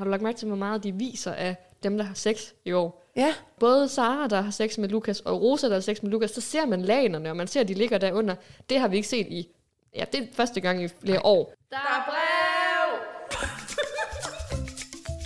har du lagt mærke til, hvor meget de viser af dem, der har sex i år? Ja, Både Sara, der har sex med Lukas, og Rosa, der har sex med Lukas, så ser man lagenerne, og man ser, at de ligger derunder. Det har vi ikke set i, ja, det er første gang i flere år. Der er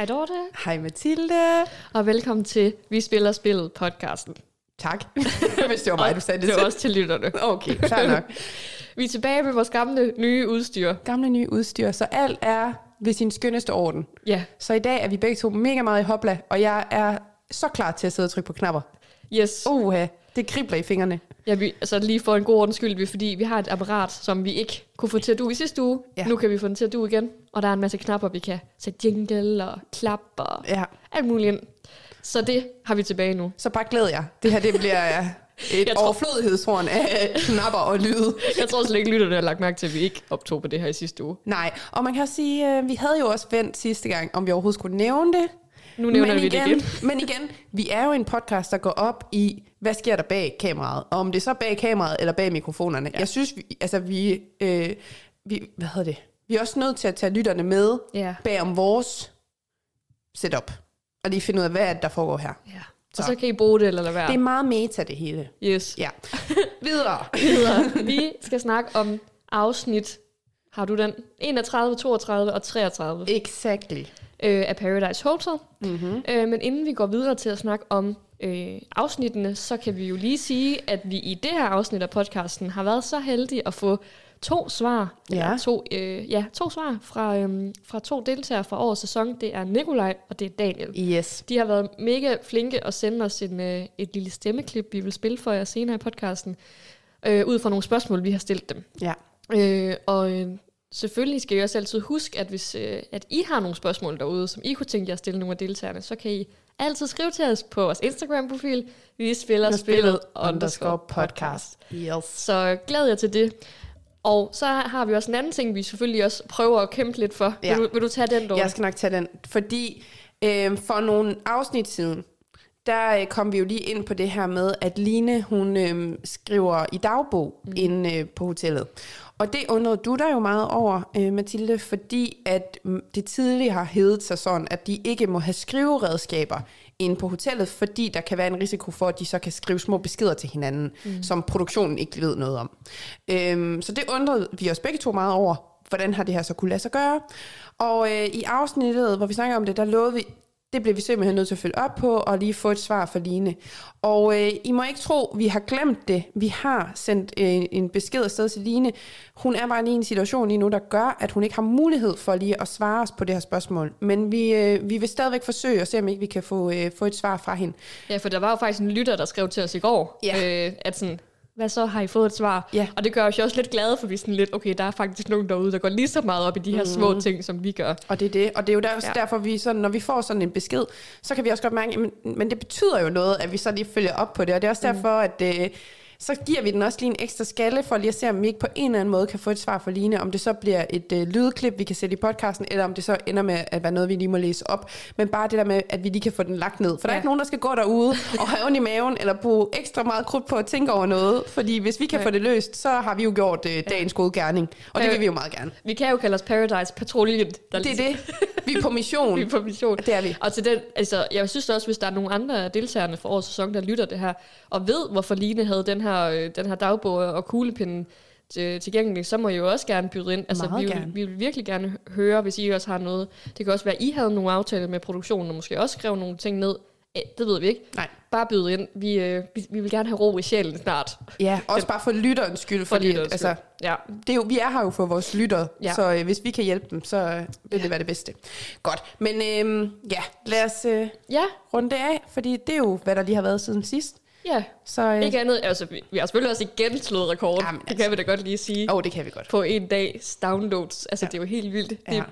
Hej Dorte, Hej Mathilde. og velkommen til Vi Spiller Spillet podcasten. Tak, hvis det var mig, du sagde det Det er også til lytterne. Okay, fair nok. Vi er tilbage med vores gamle, nye udstyr. Gamle nye udstyr, så alt er ved sin skønneste orden. Ja, Så i dag er vi begge to mega meget i hopla, og jeg er så klar til at sidde og trykke på knapper. yes. Uha, det kribler i fingrene. Ja, vi, altså lige for en god ordens skyld, vi, fordi vi har et apparat, som vi ikke kunne få til at du i sidste uge. Ja. Nu kan vi få den til at du igen. Og der er en masse knapper, vi kan sætte jingle og klap og Ja, alt muligt ind. Så det har vi tilbage nu. så bare glæd jer. Det her det bliver et Jeg tror- overflødighedshorn af knapper og lyde. Jeg tror slet ikke, lytterne har lagt mærke til, at vi ikke optog på det her i sidste uge. Nej, og man kan også sige, øh, vi havde jo også vendt sidste gang, om vi overhovedet skulle nævne det. Nu nævner men vi det igen. Men igen, vi er jo en podcast, der går op i, hvad sker der bag kameraet? Og om det er så bag kameraet eller bag mikrofonerne. Ja. Jeg synes, vi, altså vi, øh, vi, hvad hedder det? Vi er også nødt til at tage lytterne med Ja. bag om vores setup. Og lige finde ud af, hvad er det, der foregår her. ja. Så. Og så kan I bruge det eller lade være. Det er meget meta, det hele. Yes. Ja. Videre. Videre. Vi skal snakke om afsnit, har du den? 31, 32 og 33 Exactly. Øh, af Paradise Hotel. Mm-hmm. Øh, men inden vi går videre til at snakke om øh, afsnittene, så kan vi jo lige sige, at vi i det her afsnit af podcasten har været så heldige at få to svar, Ja. eller to, øh, ja, to svar fra, øh, fra to deltagere fra årets sæson. Det er Nikolaj og det er Daniel. Yes. De har været mega flinke at sende os en, øh, et lille stemmeklip, vi vil spille for jer senere i podcasten, øh, ud fra nogle spørgsmål, vi har stillet dem. Ja. Øh, og øh, selvfølgelig skal I også altid huske, at hvis øh, at I har nogle spørgsmål derude, som I kunne tænke jer at stille nogle af deltagerne, så kan I altid skrive til os på vores Instagram-profil. Vi spiller spillet underscore podcast. Yes. Så glæd jer til det. Og så har vi også en anden ting, vi selvfølgelig også prøver at kæmpe lidt for. Ja. Vil, du, vil du tage den, Dorte? Jeg skal nok tage den, fordi øh, for nogle afsnit siden, der øh, kom vi jo lige ind på det her med, at Line, hun øh, skriver i dagbog mm. inde øh, på hotellet. Og det undrede du dig jo meget over, øh, Mathilde, fordi at mm, det tidligere har heddet sig sådan, at de ikke må have skriveredskaber inde på hotellet, fordi der kan være en risiko for, at de så kan skrive små beskeder til hinanden, mm. som produktionen ikke ved noget om. Øhm, så det undrede vi os begge to meget over, hvordan har det her så kunne lade sig gøre. Og øh, i afsnittet, hvor vi snakker om det, der lovede vi, det bliver vi simpelthen nødt til at følge op på, og lige få et svar fra Line. Og øh, I må ikke tro, vi har glemt det. Vi har sendt øh, en besked afsted til Line. Hun er bare lige i en situation lige nu, der gør, at hun ikke har mulighed for lige at svare os på det her spørgsmål. Men vi, øh, vi vil stadigvæk forsøge at se, om ikke vi kan få, øh, få et svar fra hende. Ja, for der var jo faktisk en lytter, der skrev til os i går, Ja. øh, at sådan, hvad så, har I fået et svar? Ja. Og det gør os jo også lidt glade, for vi er sådan lidt, okay, der er faktisk nogen derude, der går lige så meget op i de her små Mhm. ting, som vi gør. Og det er det. Og det er jo der, også Ja. derfor, vi sådan, når vi får sådan en besked, så kan vi også godt mærke, men, men det betyder jo noget, at vi så lige følger op på det. Og det er også derfor, at øh, så giver vi den også lige en ekstra skalle, for lige at se, om vi ikke på en eller anden måde kan få et svar fra Line, om det så bliver et øh, lydklip, vi kan sætte i podcasten, eller om det så ender med at være noget, vi lige må læse op. Men bare det der med, at vi lige kan få den lagt ned. For der er Ja. ikke nogen, der skal gå derude og have ondt i maven, eller bruge ekstra meget krudt på at tænke over noget. Fordi hvis vi kan Ja. få det løst, så har vi jo gjort øh, dagens gode gerning. Og det Ja. vil vi jo meget gerne. Vi kan jo kalde os Paradise Patruljen. Der Det er det. Vi er på mission. Vi er på mission. Det er vi. Og til den, altså, jeg synes også, hvis der er nogle andre deltagerne for årets sæson, der lytter det her, og ved, hvorfor Line havde den her, øh, den her dagbog og kuglepinden til, tilgængelig, så må I jo også gerne byde ind. Altså, Meget vi, vil, gerne. vi vil virkelig gerne høre, hvis I også har noget. Det kan også være, at I havde nogle aftaler med produktionen, og måske også skrev nogle ting ned. Eh, Det ved vi ikke. Nej. Bare byde ind. Vi, øh, vi, vi vil gerne have ro i sjælen snart. Ja, også bare for lytterens skyld, For fordi lidt at, altså, Ja. det er jo, vi er her jo for vores lytter, Ja. ja. så øh, hvis vi kan hjælpe dem, så øh, vil det være det bedste. Godt, men øh, ja, lad os øh, Ja, runde det af, fordi det er jo, hvad der lige har været siden sidst. Ja. Så øh, Ikke andet. Altså, vi, vi har selvfølgelig også igen slået rekord. Jamen, det altså. kan vi da godt lige sige. oh, det kan vi godt. På en dags downloads. Altså, ja. det er jo helt vildt. Det, Ja.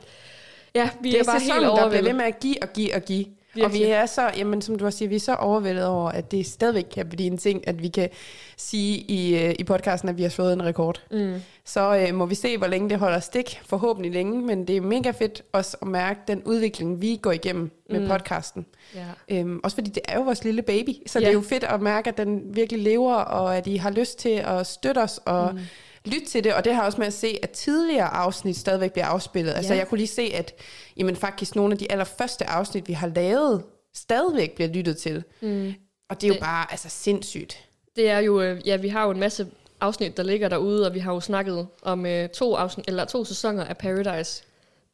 ja, vi Det er, er bare helt sæsonen, der bliver ved overvældet. med at give og give og give. Og vi er så, jamen, som du også siger, vi er så overvældet over, at det stadigvæk kan blive en ting, at vi kan sige i, øh, i podcasten, at vi har slået en rekord. Mm. Så øh, må vi se, hvor længe det holder stik. Forhåbentlig længe, men det er mega fedt også at mærke den udvikling, vi går igennem med mm. podcasten. Ja. Øhm, også fordi det er jo vores lille baby, så ja. det er jo fedt at mærke, at den virkelig lever, og at I har lyst til at støtte os, og mm lytte til det, og det har også med at se, at tidligere afsnit stadigvæk bliver afspillet. Altså ja. jeg kunne lige se, at jamen, faktisk nogle af de allerførste afsnit, vi har lavet, stadigvæk bliver lyttet til. Mm. Og det er jo det, bare altså, sindssygt. Det er jo, øh, ja, vi har jo en masse afsnit, der ligger derude, og vi har jo snakket om uh, to, afsnit, eller to sæsoner af Paradise.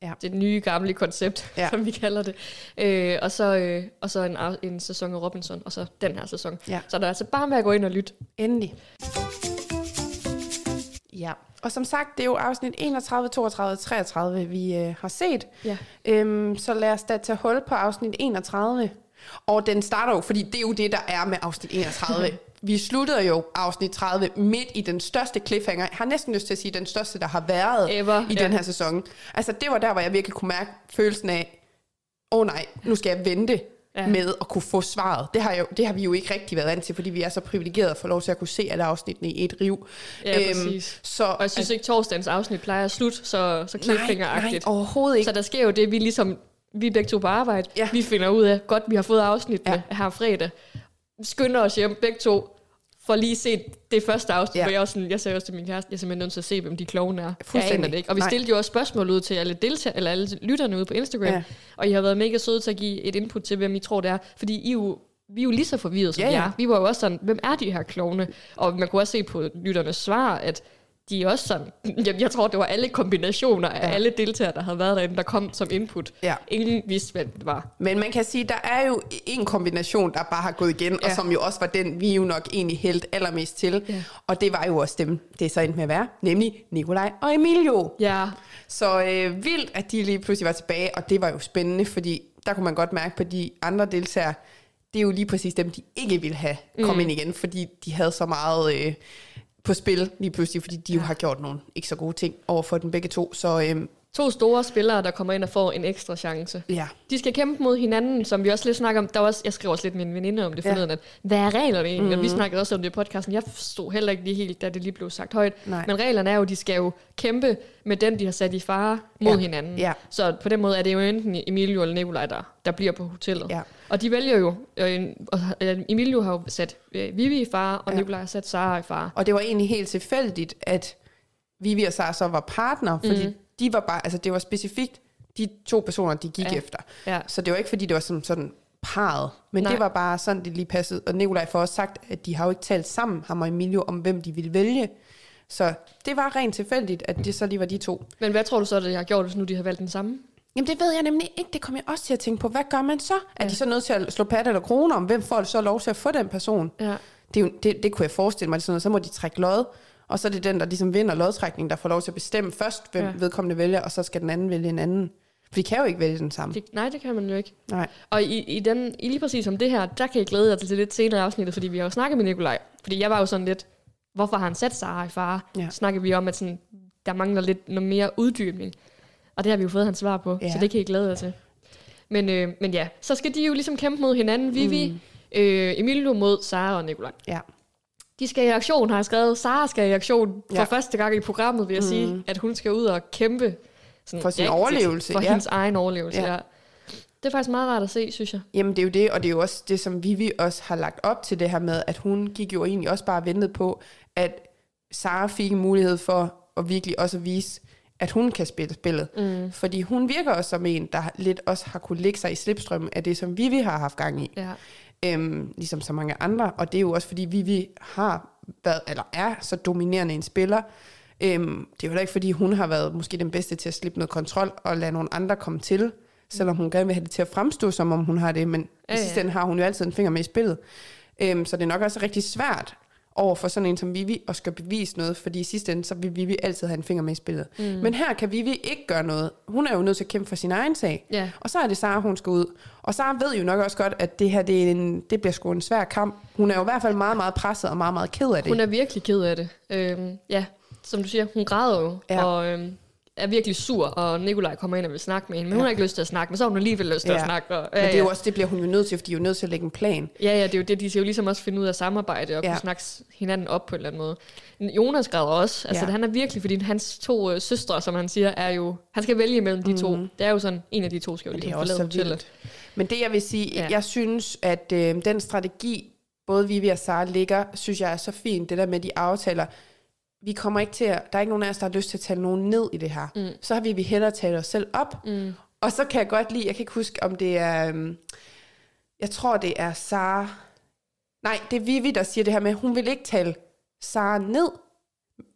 Ja. Det nye gamle koncept, ja. som vi kalder det. Øh, og så, øh, og så en, en sæson af Robinson, og så den her sæson. Ja. Så der er altså bare med at gå ind og lytte. Endelig. Ja, og som sagt, det er jo afsnit 31, 32 33, vi øh, har set. Ja. Øhm, så lad os da tage hul på afsnit 31. Og den starter jo, fordi det er jo det, der er med afsnit 31. vi sluttede jo afsnit 30 midt i den største cliffhanger. Jeg har næsten lyst til at sige, den største, der har været Ever, i ja. den her sæson. Altså, det var der, hvor jeg virkelig kunne mærke følelsen af, åh oh, nej, nu skal jeg vente ja. med at kunne få svaret. Det har, jo, det har vi jo ikke rigtig været vant til, fordi vi er så privilegerede at få lov til at kunne se alle afsnittene i et riv. Ja, øhm, præcis. Så, og jeg synes ikke, torsdagens afsnit plejer at slutte så, så cliffhanger-agtigt. Nej, nej, overhovedet ikke. Så der sker jo det, vi ligesom, vi er begge to på arbejde, ja. vi finder ud af, godt vi har fået afsnittene ja. her fredag, skynder os hjem begge to, for lige set det første afsnit, ja. hvor jeg, også sådan, jeg sagde også til min kæreste, jeg er simpelthen nødt til at se, hvem de klovne er. Jeg aner det ikke. Og vi Nej. stillede jo også spørgsmål ud til alle, deltager, eller alle lytterne ude på Instagram, ja. og I har været mega søde til at give et input til, hvem I tror det er. Fordi I jo, vi er jo lige så forvirret som ja, ja. er. Vi var jo også sådan, hvem er de her klovne? Og man kunne også se på lytternes svar, at de er også sådan, jeg, jeg tror, det var alle kombinationer af ja. alle deltagere, der havde været derinde, der kom som input. Ja. Ingen vidste, hvad det var. Men man kan sige, der er jo en kombination, der bare har gået igen, ja. og som jo også var den, vi jo nok egentlig hældt allermest til. Ja. Og det var jo også dem, det er så endte med at være, nemlig Nikolaj og Emilio. Ja. Så øh, vildt, at de lige pludselig var tilbage, og det var jo spændende, fordi der kunne man godt mærke på de andre deltagere, det er jo lige præcis dem, de ikke ville have kommet mm. ind igen, fordi de havde så meget... Øh, på spil lige pludselig, fordi de jo har gjort nogle ikke så gode ting over for den begge to. Så øhm, To store spillere, der kommer ind og får en ekstra chance. Ja. De skal kæmpe mod hinanden, som vi også lidt snakker om. Der var også, jeg skrev også lidt med min veninde om det forleden, ja. at hvad er reglerne egentlig? Mm-hmm. Og vi mhm. snakkede også om det i podcasten. Jeg forstod heller ikke lige helt, da det lige blev sagt højt. Nej. Men reglerne er jo, at de skal jo kæmpe med den, de har sat i fare mod ja. hinanden. Ja. Så på den måde er det jo enten Emilio eller Nikolaj, der, der bliver på hotellet. Ja. Og de vælger jo, øh, øh, Emilio har jo sat øh, Vivi i fare, og ja. Nikolaj har sat Sara i fare. Og det var egentlig helt tilfældigt, at Vivi og Sara så var partner, fordi mm de var bare, altså det var specifikt de to personer, de gik ja. efter. Ja. Så det var ikke, fordi det var sådan, sådan parret, men Nej. det var bare sådan, det lige passede. Og Nikolaj får også sagt, at de har jo ikke talt sammen, ham og Emilio, om hvem de ville vælge. Så det var rent tilfældigt, at det så lige var de to. Men hvad tror du så, at jeg har gjort, hvis nu de har valgt den samme? Jamen det ved jeg nemlig ikke. Det kommer jeg også til at tænke på. Hvad gør man så? Ja. Er de så nødt til at slå pat eller kroner om, hvem får så lov til at få den person? Ja. Det, jo, det, det kunne jeg forestille mig. Det sådan noget. Så må de trække lod og så er det den, der ligesom vinder lodtrækningen, der får lov til at bestemme først, hvem ja. vedkommende vælger, og så skal den anden vælge en anden. For de kan jo ikke vælge den samme. Det, nej, det kan man jo ikke. Nej. Og i, i, den, i lige præcis om det her, der kan jeg glæde jer til det lidt senere afsnittet, fordi vi har jo snakket med Nikolaj. Fordi jeg var jo sådan lidt, hvorfor har han sat Sara i fare? Ja. Så snakker vi om, at sådan, der mangler lidt noget mere uddybning. Og det har vi jo fået hans svar på, ja. så det kan jeg glæde jer til. Men, øh, men ja, så skal de jo ligesom kæmpe mod hinanden. Vivi, mm. øh, Emilio mod Sara og Nikolaj. Ja. De skal i aktion, har jeg skrevet. Sara skal i aktion for ja. første gang i programmet, vil jeg mm. sige, at hun skal ud og kæmpe sådan for sin overlevelse. For ja. hendes egen overlevelse, ja. ja. Det er faktisk meget rart at se, synes jeg. Jamen det er jo det, og det er jo også det, som Vivi også har lagt op til det her med, at hun gik jo egentlig også bare ventet på, at Sara fik en mulighed for at virkelig også at vise, at hun kan spille spillet. Mm. Fordi hun virker også som en, der lidt også har kunne lægge sig i slipstrømmen af det, som Vivi har haft gang i. Ja øhm, ligesom så mange andre, og det er jo også fordi Vivi har været, eller er så dominerende en spiller, øhm, det er jo ikke fordi hun har været måske den bedste til at slippe noget kontrol og lade nogle andre komme til, selvom hun gerne vil have det til at fremstå, som om hun har det, men ja, ja. i sidste ende har hun jo altid en finger med i spillet. Øhm, så det er nok også rigtig svært over for sådan en som Vivi at skal bevise noget, fordi i sidste ende, så vil Vivi altid have en finger med i spillet. Mm. Men her kan Vivi ikke gøre noget. Hun er jo nødt til at kæmpe for sin egen sag. Yeah. Og så er det Sara, hun skal ud. Og Sara ved jo nok også godt, at det her det, er en, det bliver sgu en svær kamp. Hun er jo i hvert fald meget, meget presset og meget, meget ked af det. Hun er virkelig ked af det. Øhm, ja, som du siger, hun græder jo. Ja. Og øhm, er virkelig sur, og Nikolaj kommer ind og vil snakke med hende, men ja. hun har ikke lyst til at snakke, men så har hun alligevel lyst til ja. at snakke. Og, ja, men det, er jo også, det bliver hun jo nødt til, fordi de er jo nødt til at lægge en plan. Ja, ja, det er jo det, de skal jo ligesom også finde ud af samarbejde, og ja. kunne snakke hinanden op på en eller anden måde. Jonas græder også, altså ja. han er virkelig, fordi hans to øh, søstre, som han siger, er jo, han skal vælge mellem de mm-hmm. to. Det er jo sådan, en af de to skal jo ligesom forlade hotellet. Men det jeg vil sige, ja. jeg synes, at øh, den strategi, både Vivi og Sara ligger, synes jeg er så fint, det der med de aftaler, vi kommer ikke til at, der er ikke nogen af os, der har lyst til at tale nogen ned i det her. Mm. Så har vi, vi hellere tale os selv op. Mm. Og så kan jeg godt lide, jeg kan ikke huske, om det er, um, jeg tror det er Sara, nej, det er Vivi, der siger det her med, hun vil ikke tale Sara ned,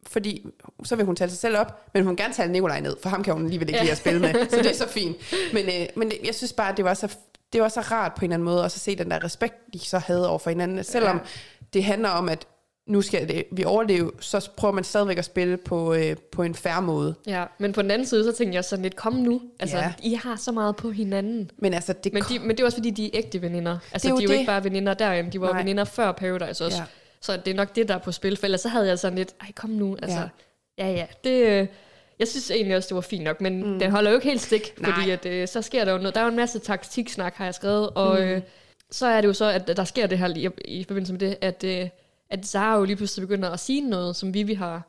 fordi så vil hun tale sig selv op, men hun vil gerne tale Nikolaj ned, for ham kan hun alligevel ikke lide at spille med, så det er så fint. Men, øh, men jeg synes bare, at det var så det var så rart på en eller anden måde, at så se den der respekt, de så havde over for hinanden. Selvom ja. det handler om, at nu skal det, vi overleve, så prøver man stadigvæk at spille på, øh, på en færre måde. Ja, men på den anden side, så tænker jeg sådan lidt, kom nu. Altså, ja. I har så meget på hinanden. Men, altså, det men, de, men det er også fordi, de er ægte veninder. Altså, det er de er jo det. ikke bare veninder derinde, de var Nej. veninder før Paradise også. Ja. Så det er nok det, der er på spil, for ellers så havde jeg sådan lidt, ej kom nu, altså, ja, ja, ja det... Øh, jeg synes egentlig også, det var fint nok, men mm. det holder jo ikke helt stik, Nej. fordi at, øh, så sker der jo noget. Der er jo en masse taktiksnak, har jeg skrevet, og mm. øh, så er det jo så, at der sker det her i, i forbindelse med det, at øh, at Sara jo lige pludselig begynder at sige noget, som Vivi har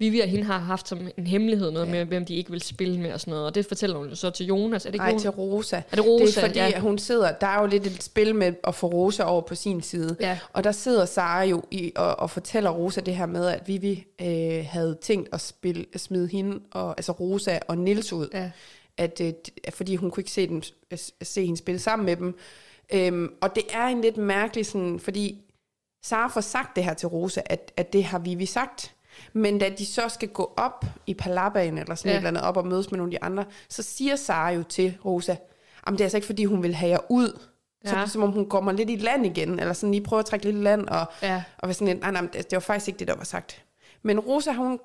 Vivi og hende har haft som en hemmelighed, noget ja. med, hvem de ikke vil spille med og sådan noget. Og det fortæller hun så til Jonas. Er det ikke Nej, til Rosa. Er det Rosa? Det er fordi, ja. hun sidder, der er jo lidt et spil med at få Rosa over på sin side. Ja. Og der sidder Sara jo i, og, og fortæller Rosa det her med, at Vivi øh, havde tænkt at, spille, at smide hende, og, altså Rosa og Nils ud. Ja. At, øh, fordi hun kunne ikke se, dem, se hende spille sammen med dem. Øhm, og det er en lidt mærkelig sådan, fordi Sara får sagt det her til Rosa, at, at det har Vivi sagt. Men da de så skal gå op i Palabaen, eller sådan ja. et eller andet, op og mødes med nogle af de andre, så siger Sara jo til Rosa, at det er altså ikke, fordi hun vil have jer ud. Ja. Så, som om hun kommer lidt i land igen, eller sådan lige prøver at trække lidt i land, og, ja. og være sådan en, nej, nej, det var faktisk ikke det, der var sagt. Men Rosa, hun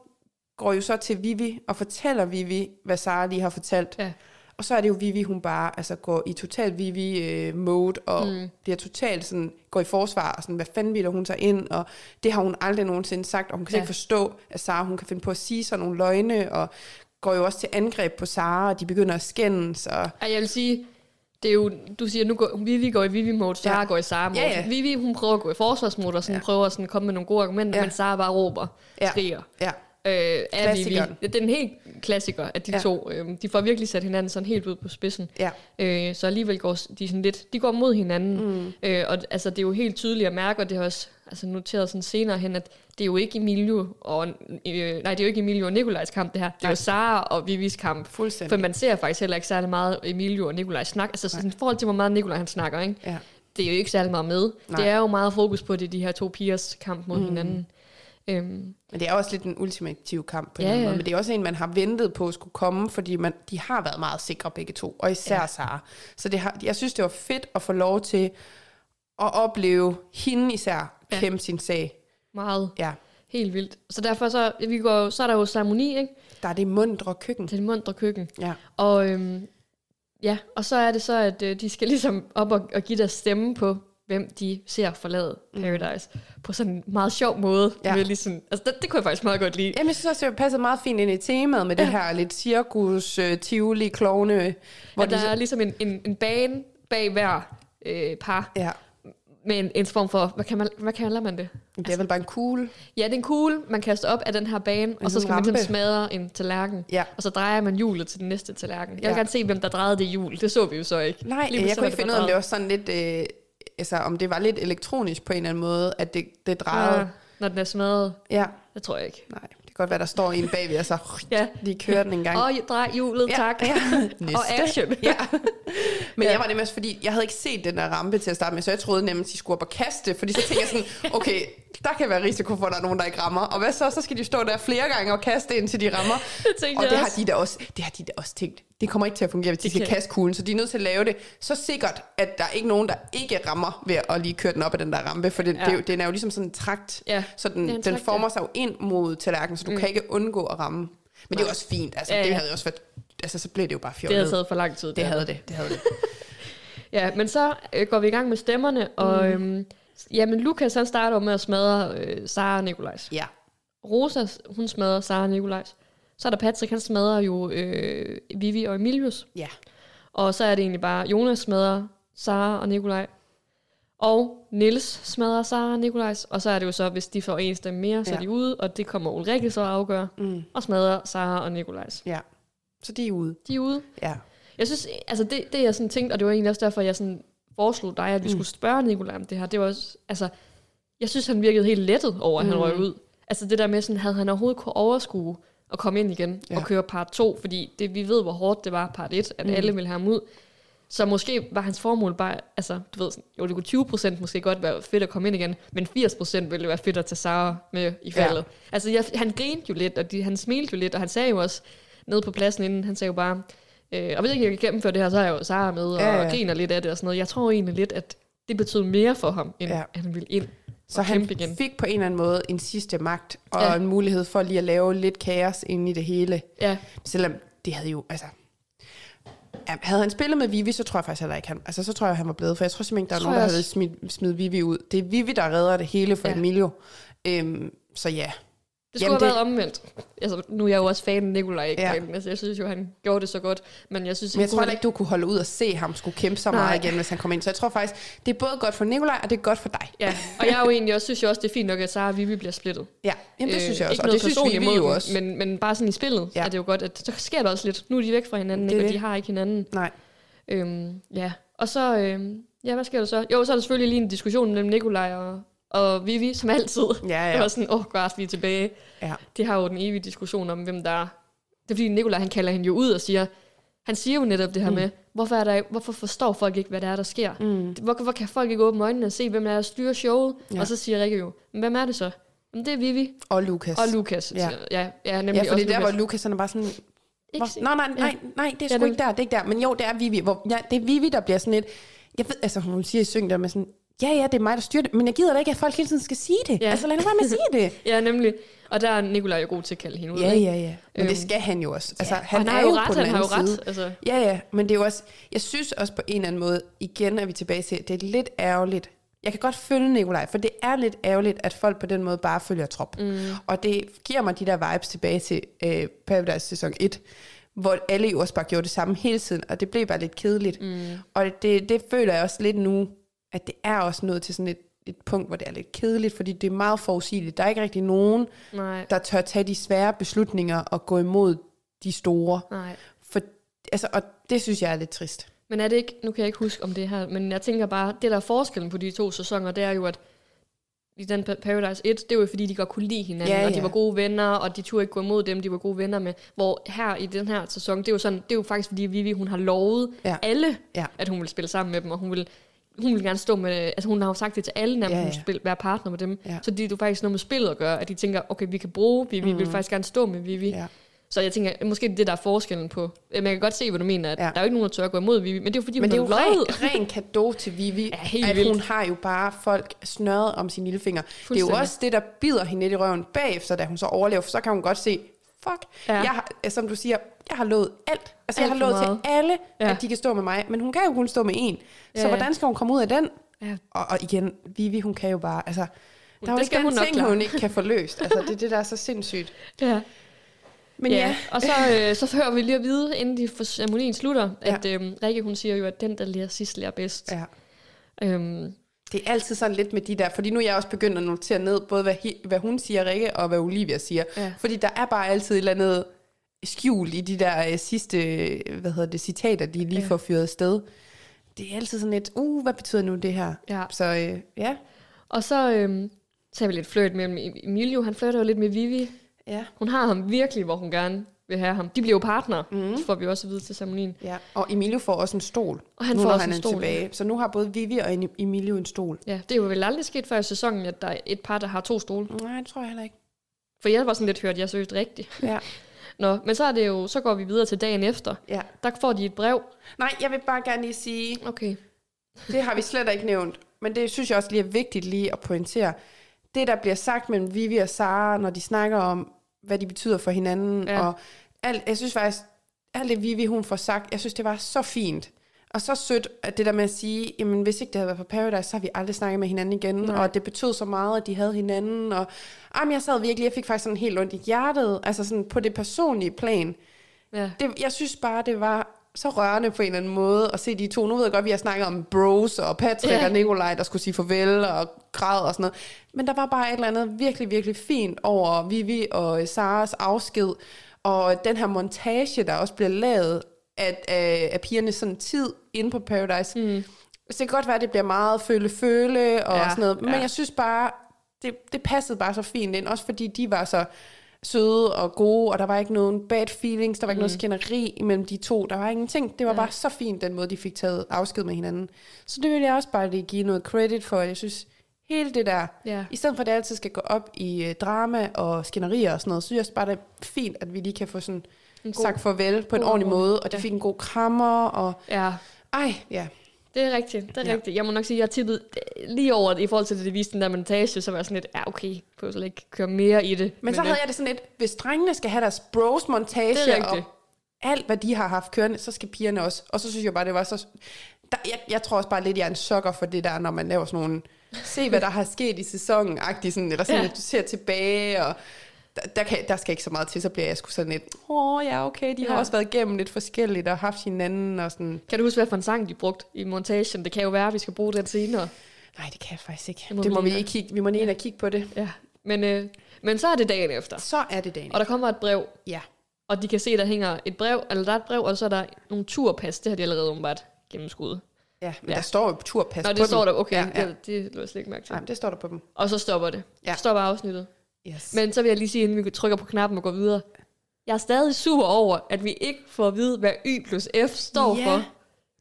går jo så til Vivi, og fortæller Vivi, hvad lige har fortalt. Ja. Og så er det jo Vivi, hun bare altså, går i total Vivi-mode, øh, og mm. bliver totalt sådan, går i forsvar, og sådan, hvad fanden vil hun sig ind, og det har hun aldrig nogensinde sagt, og hun kan ja. ikke forstå, at Sara, hun kan finde på at sige sådan nogle løgne, og går jo også til angreb på Sara, og de begynder at skændes. Og... Ja, jeg vil sige, det er jo, du siger, nu går, Vivi går i Vivi-mode, Sara ja. går i Sara-mode. Ja, ja. Vivi, hun prøver at gå i forsvarsmode, og sådan, ja. prøver at komme med nogle gode argumenter, ja. men Sara bare råber, ja. skriger. Ja. Øh, er Vivi. Det er den helt klassiker, at de ja. to, øh, de får virkelig sat hinanden sådan helt ud på spidsen. Ja. Øh, så alligevel går de sådan lidt, de går mod hinanden. Mm. Øh, og altså, det er jo helt tydeligt at mærke, og det har også altså, noteret sådan senere hen, at det er jo ikke Emilio og, øh, nej, det er jo ikke Emilio og Nikolajs kamp, det her. Det er jo Sara og Vivis kamp. Fuldstændig. For man ser faktisk heller ikke særlig meget Emilio og Nikolaj snak. Altså sådan, i forhold til, hvor meget Nikolaj han snakker, ikke? Ja. det er jo ikke særlig meget med. Nej. Det er jo meget fokus på det, de her to pigers kamp mod mm. hinanden. Øhm. Men det er også lidt en ultimativ kamp på ja, en måde. Men det er også en, man har ventet på at skulle komme, fordi man, de har været meget sikre begge to, og især ja. Sara. Så det har, jeg synes, det var fedt at få lov til at opleve hende især ja. kæmpe sin sag. Meget. Ja. Helt vildt. Så derfor så, vi går, så er der jo ceremoni, ikke? Der er det mundre køkken. Det er det mundre køkken. Ja. Og, øhm, ja, og så er det så, at øh, de skal ligesom op og, og give deres stemme på, hvem de ser forlade mm. Paradise mm. på sådan en meget sjov måde. Ja. Med ligesom, altså det, det kunne jeg faktisk meget godt lide. Jamen, jeg synes også, det passer meget fint ind i temaet med ja. det her lidt cirkus, uh, tivoli, klovne. Hvor ja, der de... er ligesom en, en, en bane bag hver øh, par. Ja. Med en, en form for, hvad, kan man, hvad kalder man det? Det er altså, vel bare en kugle. Ja, det er en kugle, man kaster op af den her bane, en og så skal lampe. man ligesom smadre en tallerken. Ja. Og så drejer man hjulet til den næste tallerken. Jeg vil ja. gerne se, hvem der drejede det hjul. Det så vi jo så ikke. Nej, Lige jeg kunne ikke finde ud af, om det var sådan lidt... Øh altså, om det var lidt elektronisk på en eller anden måde, at det, det drejede. Ja, når den er smadret. Ja. Det tror jeg ikke. Nej, det kan godt være, der står en bagved, og så ja. lige kører den en gang. Og drej hjulet, ja, tak. Ja. og action. ja. Men ja. jeg var nemlig fordi jeg havde ikke set den der rampe til at starte med, så jeg troede nemlig, at de skulle op og kaste, fordi så tænkte jeg sådan, okay, der kan være risiko for, at der er nogen, der ikke rammer. Og hvad så? Så skal de stå der flere gange og kaste ind, til de rammer. Det og det har, de da også, det har de da også tænkt. Det kommer ikke til at fungere, hvis de skal kaste kuglen. Så de er nødt til at lave det så sikkert, at der er ikke nogen, der ikke rammer ved at lige køre den op af den der rampe. For den, ja. det, den er jo ligesom sådan en trakt. Ja. Så den, trakt, den former sig jo ind mod tallerkenen, så du mm. kan ikke undgå at ramme. Men Nej. det er også fint. Altså, ja, ja. Det havde også været, altså, så blev det jo bare fjollet. Det havde taget for lang tid. Det, det havde det. det, havde det. ja, men så øh, går vi i gang med stemmerne, og... Mm. Øhm, Jamen, Lukas han starter med at smadre øh, Sara og Nikolajs. Ja. Rosa, hun smadrer Sara og Nikolajs. Så er der Patrick, han smadrer jo øh, Vivi og Emilius. Ja. Og så er det egentlig bare, Jonas smadrer Sara og Nikolaj. Og Nils smadrer Sara og Nikolajs. Og så er det jo så, hvis de får en stemme mere, så Ja. er de ude. Og det kommer Ulrike så at afgøre. Mm. Og smadrer Sara og Nikolajs. Ja. Så de er ude. De er ude. Ja. Jeg synes, altså det, det jeg sådan tænkte, og det var egentlig også derfor, jeg sådan foreslog dig, at vi mm. skulle spørge Nikolaj om det her. Det var også, altså, jeg synes, han virkede helt lettet over, at han Mm. røg ud. Altså det der med, sådan, havde han overhovedet kunne overskue at komme ind igen ja. Ja. og køre part 2, fordi det, vi ved, hvor hårdt det var part 1, at mm. Alle ville have ham ud. Så måske var hans formål bare, altså du ved, jo det kunne 20 procent måske godt være fedt at komme ind igen, men 80 procent ville det være fedt at tage Sara med i Ja. faldet. Altså jeg, han grinte jo lidt, og de, han smilte jo lidt, og han sagde jo også nede på pladsen inden, han sagde jo bare, øh, og hvis ikke jeg kan gennemføre det her, så er jeg jo Sara med, og, Ja, ja, ja. ja. griner lidt af det og sådan noget. Jeg tror egentlig lidt, at det betød mere for ham, end Ja. ja. at han ville ind. Så han igen. fik på en eller anden måde en sidste magt, og Ja. en mulighed for lige at lave lidt kaos inde i det hele. Ja, Selvom det havde jo, altså... Ja, havde han spillet med Vivi, så tror jeg faktisk heller ikke, han, altså så tror jeg, han var blevet, for jeg tror simpelthen ikke, der er nogen, der havde smidt, smidt Vivi ud. Det er Vivi, der redder det hele for ja. Emilio. Øhm, så ja, det skulle Jamen, have det- været omvendt. Altså, nu er jeg jo også fan af Nikolaj, ikke? Ja. Altså, jeg synes jo, han gjorde det så godt, men jeg synes, men jeg tror kunne heller ikke, du kunne holde ud og se ham skulle kæmpe så Nej. meget igen, hvis han kom ind. Så jeg tror faktisk, det er både godt for Nikolaj, og det er godt for dig. Ja, og jeg er jo egentlig også, synes jo også, det er fint nok, at Sara og Vivi bliver splittet. Ja, Jamen, det synes jeg også, Øh, Ikke og noget det synes personligt vi, imod jo også. Men, men bare sådan i spillet Ja. er det jo godt, at så sker der også lidt. Nu er de væk fra hinanden, ikke? og de har ikke hinanden. Nej, Øhm, ja, og så, øhm, ja, hvad sker der så? Jo, så er der selvfølgelig lige en diskussion mellem Nikolaj og, og Vivi, som altid. ja, Det ja. var sådan, åh, oh, godt, vi er tilbage. ja. Det har jo den evige diskussion om, hvem der er. Det er fordi Nikolaj, han kalder hende jo ud og siger, han siger jo netop det her mm. med, hvorfor, er der, hvorfor forstår folk ikke, hvad der er, der sker? Mm. Hvor, hvor kan folk ikke åbne øjnene og se, hvem der er, der styrer showet? Ja. Ja. Og så siger Rikke jo, "Men hvem er det så? Jamen, det er Vivi Og Lukas. og Lukas. Ja. Ja, ja, nemlig Ja, fordi også der, Lukas. hvor Lukas han er bare sådan, Ikke Hvor, nej, nej, ja. nej, nej, det er Ja, sgu det- ikke der, det er ikke der. Men jo, det er Vivi. Hvor, ja, det er Vivi, der bliver sådan lidt... Jeg ved, altså hun siger i syngen der med sådan, ja, ja, det er mig, der styrer det, men jeg gider da ikke, at folk hele tiden skal sige det. Ja. Altså lad nu være med at sige det. Ja, nemlig. Og der er Nikolaj jo god til at kalde hende ud. ja, ja, ja. Men det Øhm, skal han jo også. Altså, Ja, han, og er har jo ret, på den han har jo side. ret. Altså, Ja, ja, men det er jo også... Jeg synes også på en eller anden måde, igen er vi tilbage til, det er lidt ærgerligt. Jeg kan godt følge Nikolaj, for det er lidt ærgerligt, at folk på den måde bare følger trop. Mm. Og det giver mig de der vibes tilbage til øh, Paradise sæson 1, hvor alle jo også bare gjorde det samme hele tiden, og det blev bare lidt kedeligt. Mm. Og det, det føler jeg også lidt nu, at det er også nået til sådan et, et punkt, hvor det er lidt kedeligt, fordi det er meget forudsigeligt. Der er ikke rigtig nogen, nej, der tør tage de svære beslutninger og gå imod de store. nej. For, altså, og det synes jeg er lidt trist. Men er det ikke, nu kan jeg ikke huske om det her, men jeg tænker bare, det der er forskellen på de to sæsoner, det er jo, at i den Pa- Paradise 1, det var jo fordi, de godt kunne lide hinanden, Ja, ja, og de var gode venner, og de turde ikke gå imod dem, de var gode venner med. Hvor her i den her sæson, det er jo, sådan, det er jo faktisk fordi Vivi, hun har lovet ja. alle, Ja. at hun vil spille sammen med dem, og hun vil, hun vil gerne stå med, altså hun har jo sagt det til alle, når Ja, ja, hun vil være partner med dem. Ja. Så det er faktisk noget med spillet at gøre, at de tænker, okay, vi kan bruge Vivi, mm. vi vil faktisk gerne stå med Vivi. Ja. Så jeg tænker, måske det er der er forskellen på. Men jeg kan godt se, hvad du mener, at Ja. der er jo ikke nogen, der tør at gå imod Vivi, men det er jo fordi, Men det er jo hun ren, ren kado til Vivi, Ja, helt at vildt. hun har jo bare folk snørret om sin lille finger. Det er jo også det, der bider hende lidt i røven bagefter, da hun så overlever, for så kan hun godt se, fuck, ja. Ja. jeg har, som du siger, jeg har lovet alt. Altså, jeg Alt har for lovet til alle, ja. Ja. at de kan stå med mig, men hun kan jo kun stå med en. Så Ja, ja. hvordan skal hun komme ud af den? Ja. Og, og igen, Vivi, hun kan jo bare, altså, der er jo Det ikke den hun ting, hun ikke kan få løst. Altså, det er det, der er så sindssygt. Ja. Men ja. ja, Og så, øh, så hører vi lige at vide, inden de for ceremonien slutter, at øh, Rikke, hun siger jo, at den, der lærer sidst, lærer bedst. ja. Øhm, Det er altid sådan lidt med de der, fordi nu er jeg også begyndt at notere ned, både hvad, hvad hun siger, Rikke, og hvad Olivia siger. Ja. Fordi der er bare altid et eller andet skjul i de der øh, sidste, øh, hvad hedder det, citater, de lige Ja. får fyret afsted. Det er altid sådan lidt, uh, hvad betyder nu det her? ja. Så øh, ja. Og så, øh, så har vi lidt flirt mellem Emilio, han flirter jo lidt med Vivi. Ja. Hun har ham virkelig, hvor hun gerne vil have ham. De bliver jo partner, mm. får vi også at vide til ceremonien. ja. Og Emilio får også en stol, Og han nu får også han en stol. tilbage. Så nu har både Vivi og Em- Emilio en stol. Ja, det er jo vel aldrig sket før i sæsonen, at der er et par, der har to stole. Nej, det tror jeg heller ikke. For jeg var sådan lidt hørt, jeg søgte rigtigt. Ja. Nå, men så er det jo, så går vi videre til dagen efter. ja. Der får de et brev. Nej, jeg vil bare gerne lige sige, Okay. Det har vi slet ikke nævnt, men det synes jeg også lige er vigtigt lige at pointere. Det, der bliver sagt mellem Vivi og Sara, når de snakker om, hvad de betyder for hinanden, ja. Ja. og alt, jeg synes faktisk, alt det Vivi hun får sagt, jeg synes, det var så fint. Og så sødt, at det der med at sige, jamen hvis ikke det havde været for Paradise, så har vi aldrig snakket med hinanden igen, Nej. og det betød så meget, at de havde hinanden, og jamen, jeg sad virkelig, jeg fik faktisk sådan helt ondt i hjertet, altså sådan på det personlige plan. Ja. Det, jeg synes bare, det var så rørende på en eller anden måde at se de to. Nu ved jeg godt, vi har snakket om bros og Patrick Ja. og Nikolaj, der skulle sige farvel og græd og sådan noget. Men der var bare et eller andet virkelig, virkelig fint over Vivi og Saras afsked. Og den her montage, der også bliver lavet af, af, af pigernes sådan tid inde på Paradise. Mm. Så det kan godt være, at det bliver meget føle-føle og Ja, sådan noget. Men ja. jeg synes bare, det, det passede bare så fint ind. Også fordi de var så søde og gode, og der var ikke nogen bad feelings, der var ikke noget skænderi imellem de to, der var ingenting. Det var Mm. Ja. bare så fint, den måde, de fik taget afsked med hinanden. Så det vil jeg også bare lige give noget credit for. Jeg synes, hele det der, Ja. i stedet for at det altid skal gå op i uh, drama og skænderier og sådan noget, så synes jeg også bare, det er fint, at vi lige kan få sådan En god- sagt farvel på en ordentlig måde, og de Ja. fik en god krammer, og Ja, ej, ja. det er rigtigt. Det er Ja. rigtigt. Jeg må nok sige, at jeg tippede lige over det, i forhold til det, det viste den der montage, så var jeg sådan lidt, ja okay, jeg slet ikke køre mere i det. Men, så øh, havde jeg det sådan lidt, hvis drengene skal have deres bros montage, Det er og alt hvad de har haft kørende, så skal pigerne også. Og så synes jeg bare, det var så... Der, jeg, jeg tror også bare lidt, jeg er en sokker for det der, når man laver sådan nogle... Se, hvad der har sket i sæsonen, agtigt sådan, eller sådan, Ja. ja. at du ser tilbage, og der, der, kan, der skal ikke så meget til, så bliver jeg sgu sådan lidt, åh ja, okay, de har Ja. også været igennem lidt forskelligt, og haft hinanden, og sådan, Kan du huske, hvad for en sang de brugte i montagen? Det kan jo være, at vi skal bruge den senere. nej, det kan jeg faktisk ikke. Det må det vi må vi lige ikke kigge, vi må lige ind og kigge på det. Ja. Men, øh, men så er det dagen efter. Så er det dagen. Og der kommer et brev, Ja. og de kan se, der hænger et brev, eller der er et brev, og så er der nogle turpas. Det har de allerede umiddelbart gennemskuddet. Ja, men Ja. der står jo turpas Nå, på det står dem. der, okay. Ja, ja. Det, det lå jeg slet ikke mærke til. Nej, det står der på dem. Og så stopper det. Ja. Stopper afsnittet. Yes. Men så vil jeg lige sige, inden vi trykker på knappen og går videre. Jeg er stadig sur over, at vi ikke får at vide, hvad Y plus F står Ja. for.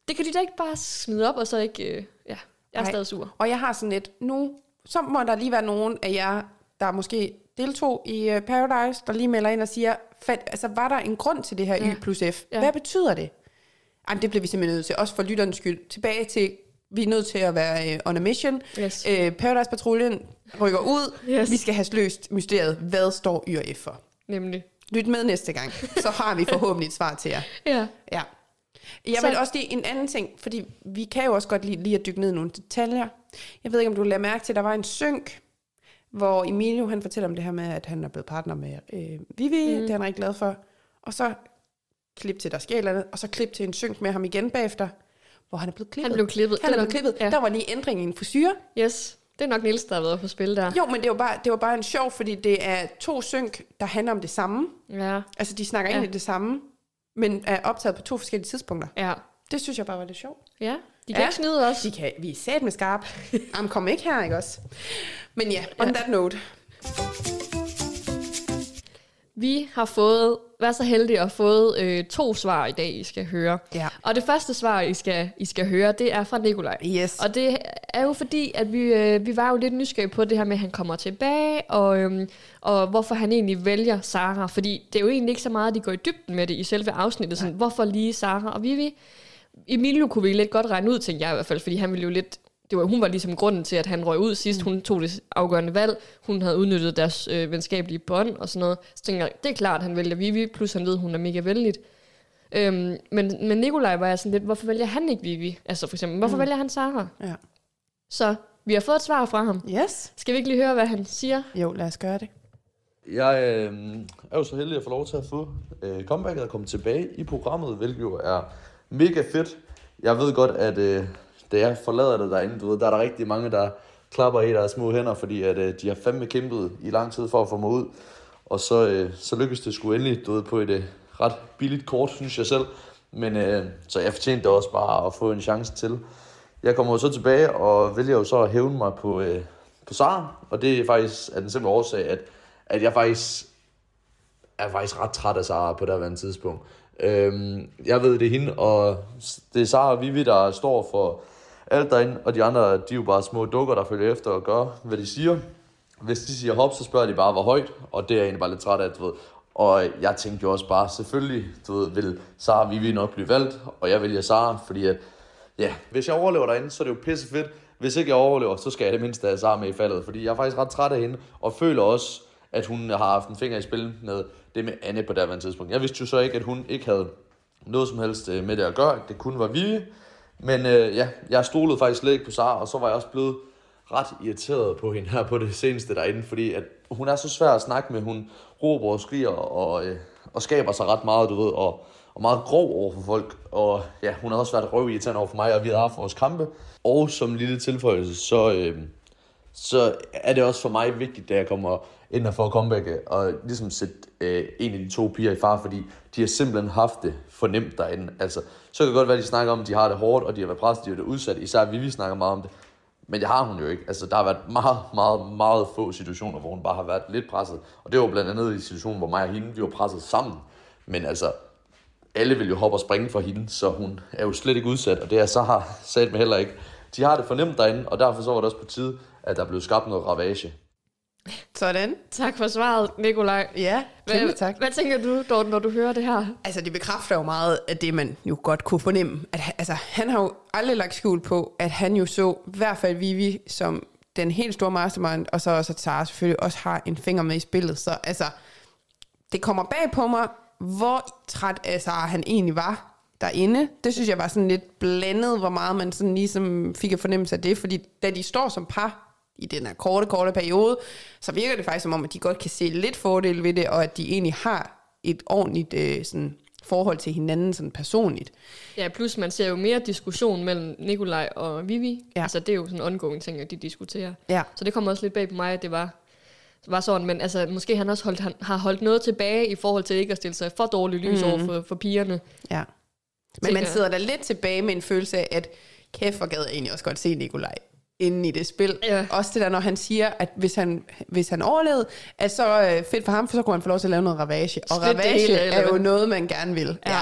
Det kan de da ikke bare smide op, og så ikke... Øh, ja, jeg er Nej. stadig sur. Og jeg har sådan lidt, nu, så må der lige være nogen af jer, der måske deltog i uh, Paradise, der lige melder ind og siger, fat, altså var der en grund til det her Ja. Y plus F? Ja. Hvad betyder det? Ej, det bliver vi simpelthen nødt til, også for lytterens skyld. Tilbage til, vi er nødt til at være uh, on a mission. Yes. Uh, Paradise-patruljen rykker ud. Yes. Vi skal have løst mysteriet. Hvad står Y og F for? Nemlig. Lyt med næste gang, så har vi forhåbentlig et svar til jer. Ja. Ja. Jeg Så- vil også lige en anden ting, fordi vi kan jo også godt lide, lige at dykke ned i nogle detaljer. Jeg ved ikke, om du lader mærke til, at der var en synk, hvor Emilio han fortæller om det her med, at han er blevet partner med øh, Vivi, mm. det er han rigtig glad for. Og så klip til, der sker eller andet, og så klip til en synk med ham igen bagefter, hvor han er blevet klippet. Han blev klippet. Han er blevet klippet. Ja. Der var lige ændring i en frisyr. Yes. Det er nok Niels, der har været på spil der. Jo, men det var, bare, det var bare en sjov, fordi det er to synk, der handler om det samme. Ja. Altså, de snakker Ja. egentlig det samme, men er optaget på to forskellige tidspunkter. Ja. Det synes jeg bare var lidt sjovt. Ja. De kan Ja. ikke snyde os. De kan, vi er sat med skarp. Jamen, kom ikke her, ikke også? Men ja, on Ja. that note. Vi har fået, vær så heldige at fået øh, to svar i dag, I skal høre. Ja. Og det første svar, I skal, I skal høre, det er fra Nikolaj. Yes. Og det er jo fordi, at vi, øh, vi var jo lidt nysgerrige på det her med, at han kommer tilbage, og, øhm, og hvorfor han egentlig vælger Sara. Fordi det er jo egentlig ikke så meget, at de går i dybden med det i selve afsnittet. Sådan, hvorfor lige Sara og Vivi? Emilio kunne vi lidt godt regne ud, tænkte jeg i hvert fald, fordi han ville jo lidt... Det var, hun var ligesom grunden til, at han røg ud sidst. Hun tog det afgørende valg. Hun havde udnyttet deres øh, venskabelige bånd og sådan noget. Så tænkte jeg, det er klart, at han vælger Vivi, plus han ved, hun er mega venligt. Øhm, men, men Nikolaj var jeg sådan lidt, hvorfor vælger han ikke Vivi? Altså for eksempel, hvorfor mm. vælger han Sara? Ja. Så vi har fået et svar fra ham. Yes. Skal vi ikke lige høre, hvad han siger? Jo, lad os gøre det. Jeg øh, er jo så heldig at få lov til at få øh, comebacket og komme tilbage i programmet, hvilket jo er mega fedt. Jeg ved godt, at øh, da jeg forlader det derinde, du ved, der er der rigtig mange, der klapper i deres små hænder, fordi at, øh, de har fandme kæmpet i lang tid for at få mig ud. Og så, øh, så lykkedes det sgu endelig, du ved, på et øh, ret billigt kort, synes jeg selv. Men øh, så jeg fortjente også bare at få en chance til. Jeg kommer jo så tilbage og vælger jo så at hævne mig på, øh, på Sara, og det er faktisk af den simple årsag, at, at jeg faktisk er faktisk ret træt af Sara på det her tidspunkt. Øhm, jeg ved, det er hende, og det er Sara og Vivi, der står for alt derinde, og de andre, de er jo bare små dukker, der følger efter og gør, hvad de siger. Hvis de siger hop, så spørger de bare, hvor højt, og det er jeg egentlig bare lidt træt af, du ved. Og jeg tænkte jo også bare, selvfølgelig, du ved, vil Sara Vivi nok blive valgt, og jeg vælger Sara, fordi at, ja, hvis jeg overlever derinde, så er det jo pisse fedt. Hvis ikke jeg overlever, så skal jeg det mindste have Sara med i faldet, fordi jeg er faktisk ret træt af hende, og føler også, at hun har haft en finger i spil med det med Anne på det tidspunkt. Jeg vidste jo så ikke, at hun ikke havde noget som helst øh, med det at gøre, at det kun var Vivi. Men øh, ja, jeg stolede faktisk slet ikke på Sara, og så var jeg også blevet ret irriteret på hende her på det seneste derinde, fordi at hun er så svær at snakke med. Hun råber og skriger og, øh, og skaber sig ret meget, du ved, og, og meget grov over for folk. Og ja, hun har også været røv irriterende over for mig, og vi har haft vores kampe. Og som lille tilføjelse, så, øh, så er det også for mig vigtigt, da jeg kommer ind og får comeback, og ligesom sætte øh, en af de to piger i far, fordi de har simpelthen haft det fornemt derinde. Altså, så kan det godt være, at de snakker om, at de har det hårdt, og de har været presset, de har været udsat. Især vi, vi snakker meget om det. Men det har hun jo ikke. Altså, der har været meget, meget, meget få situationer, hvor hun bare har været lidt presset. Og det var blandt andet i situationen, hvor mig og hende, vi var presset sammen. Men altså, alle vil jo hoppe og springe for hende, så hun er jo slet ikke udsat, og det er så har sat mig heller ikke. De har det fornemt derinde, og derfor så var det også på tide, at der blev skabt noget ravage. Sådan. Tak for svaret, Nikolaj. Ja, kæmpe Hvad, tak. hvad tænker du, Dorten, når du hører det her? Altså, det bekræfter jo meget af det, man jo godt kunne fornemme. At, altså, han har jo aldrig lagt skjul på, at han jo så, i hvert fald Vivi, som den helt store mastermind, og så også at Sara selvfølgelig også har en finger med i spillet. Så altså, det kommer bag på mig, hvor træt af Sara han egentlig var derinde. Det synes jeg var sådan lidt blandet, hvor meget man sådan ligesom fik en fornemmelse af det, fordi da de står som par i den her korte, korte periode, så virker det faktisk som om, at de godt kan se lidt fordel ved det, og at de egentlig har et ordentligt øh, sådan, forhold til hinanden sådan personligt. Ja, plus man ser jo mere diskussion mellem Nikolaj og Vivi. Ja. Altså, det er jo sådan en ongoing ting, at de diskuterer. Ja. Så det kommer også lidt bag på mig, at det var, var sådan. Men altså, måske han også holdt, han har holdt noget tilbage i forhold til ikke at stille sig for dårligt lys mm. over for, for pigerne. Ja. Men man sidder der lidt tilbage med en følelse af, at kæft, hvor gad jeg egentlig også godt se Nikolaj inde i det spil. Ja. Også det der, når han siger, at hvis han, hvis han overlevede, at så øh, fedt for ham, for så kunne han få lov til at lave noget ravage. Og det ravage hele, er jo noget, man gerne vil. Ja.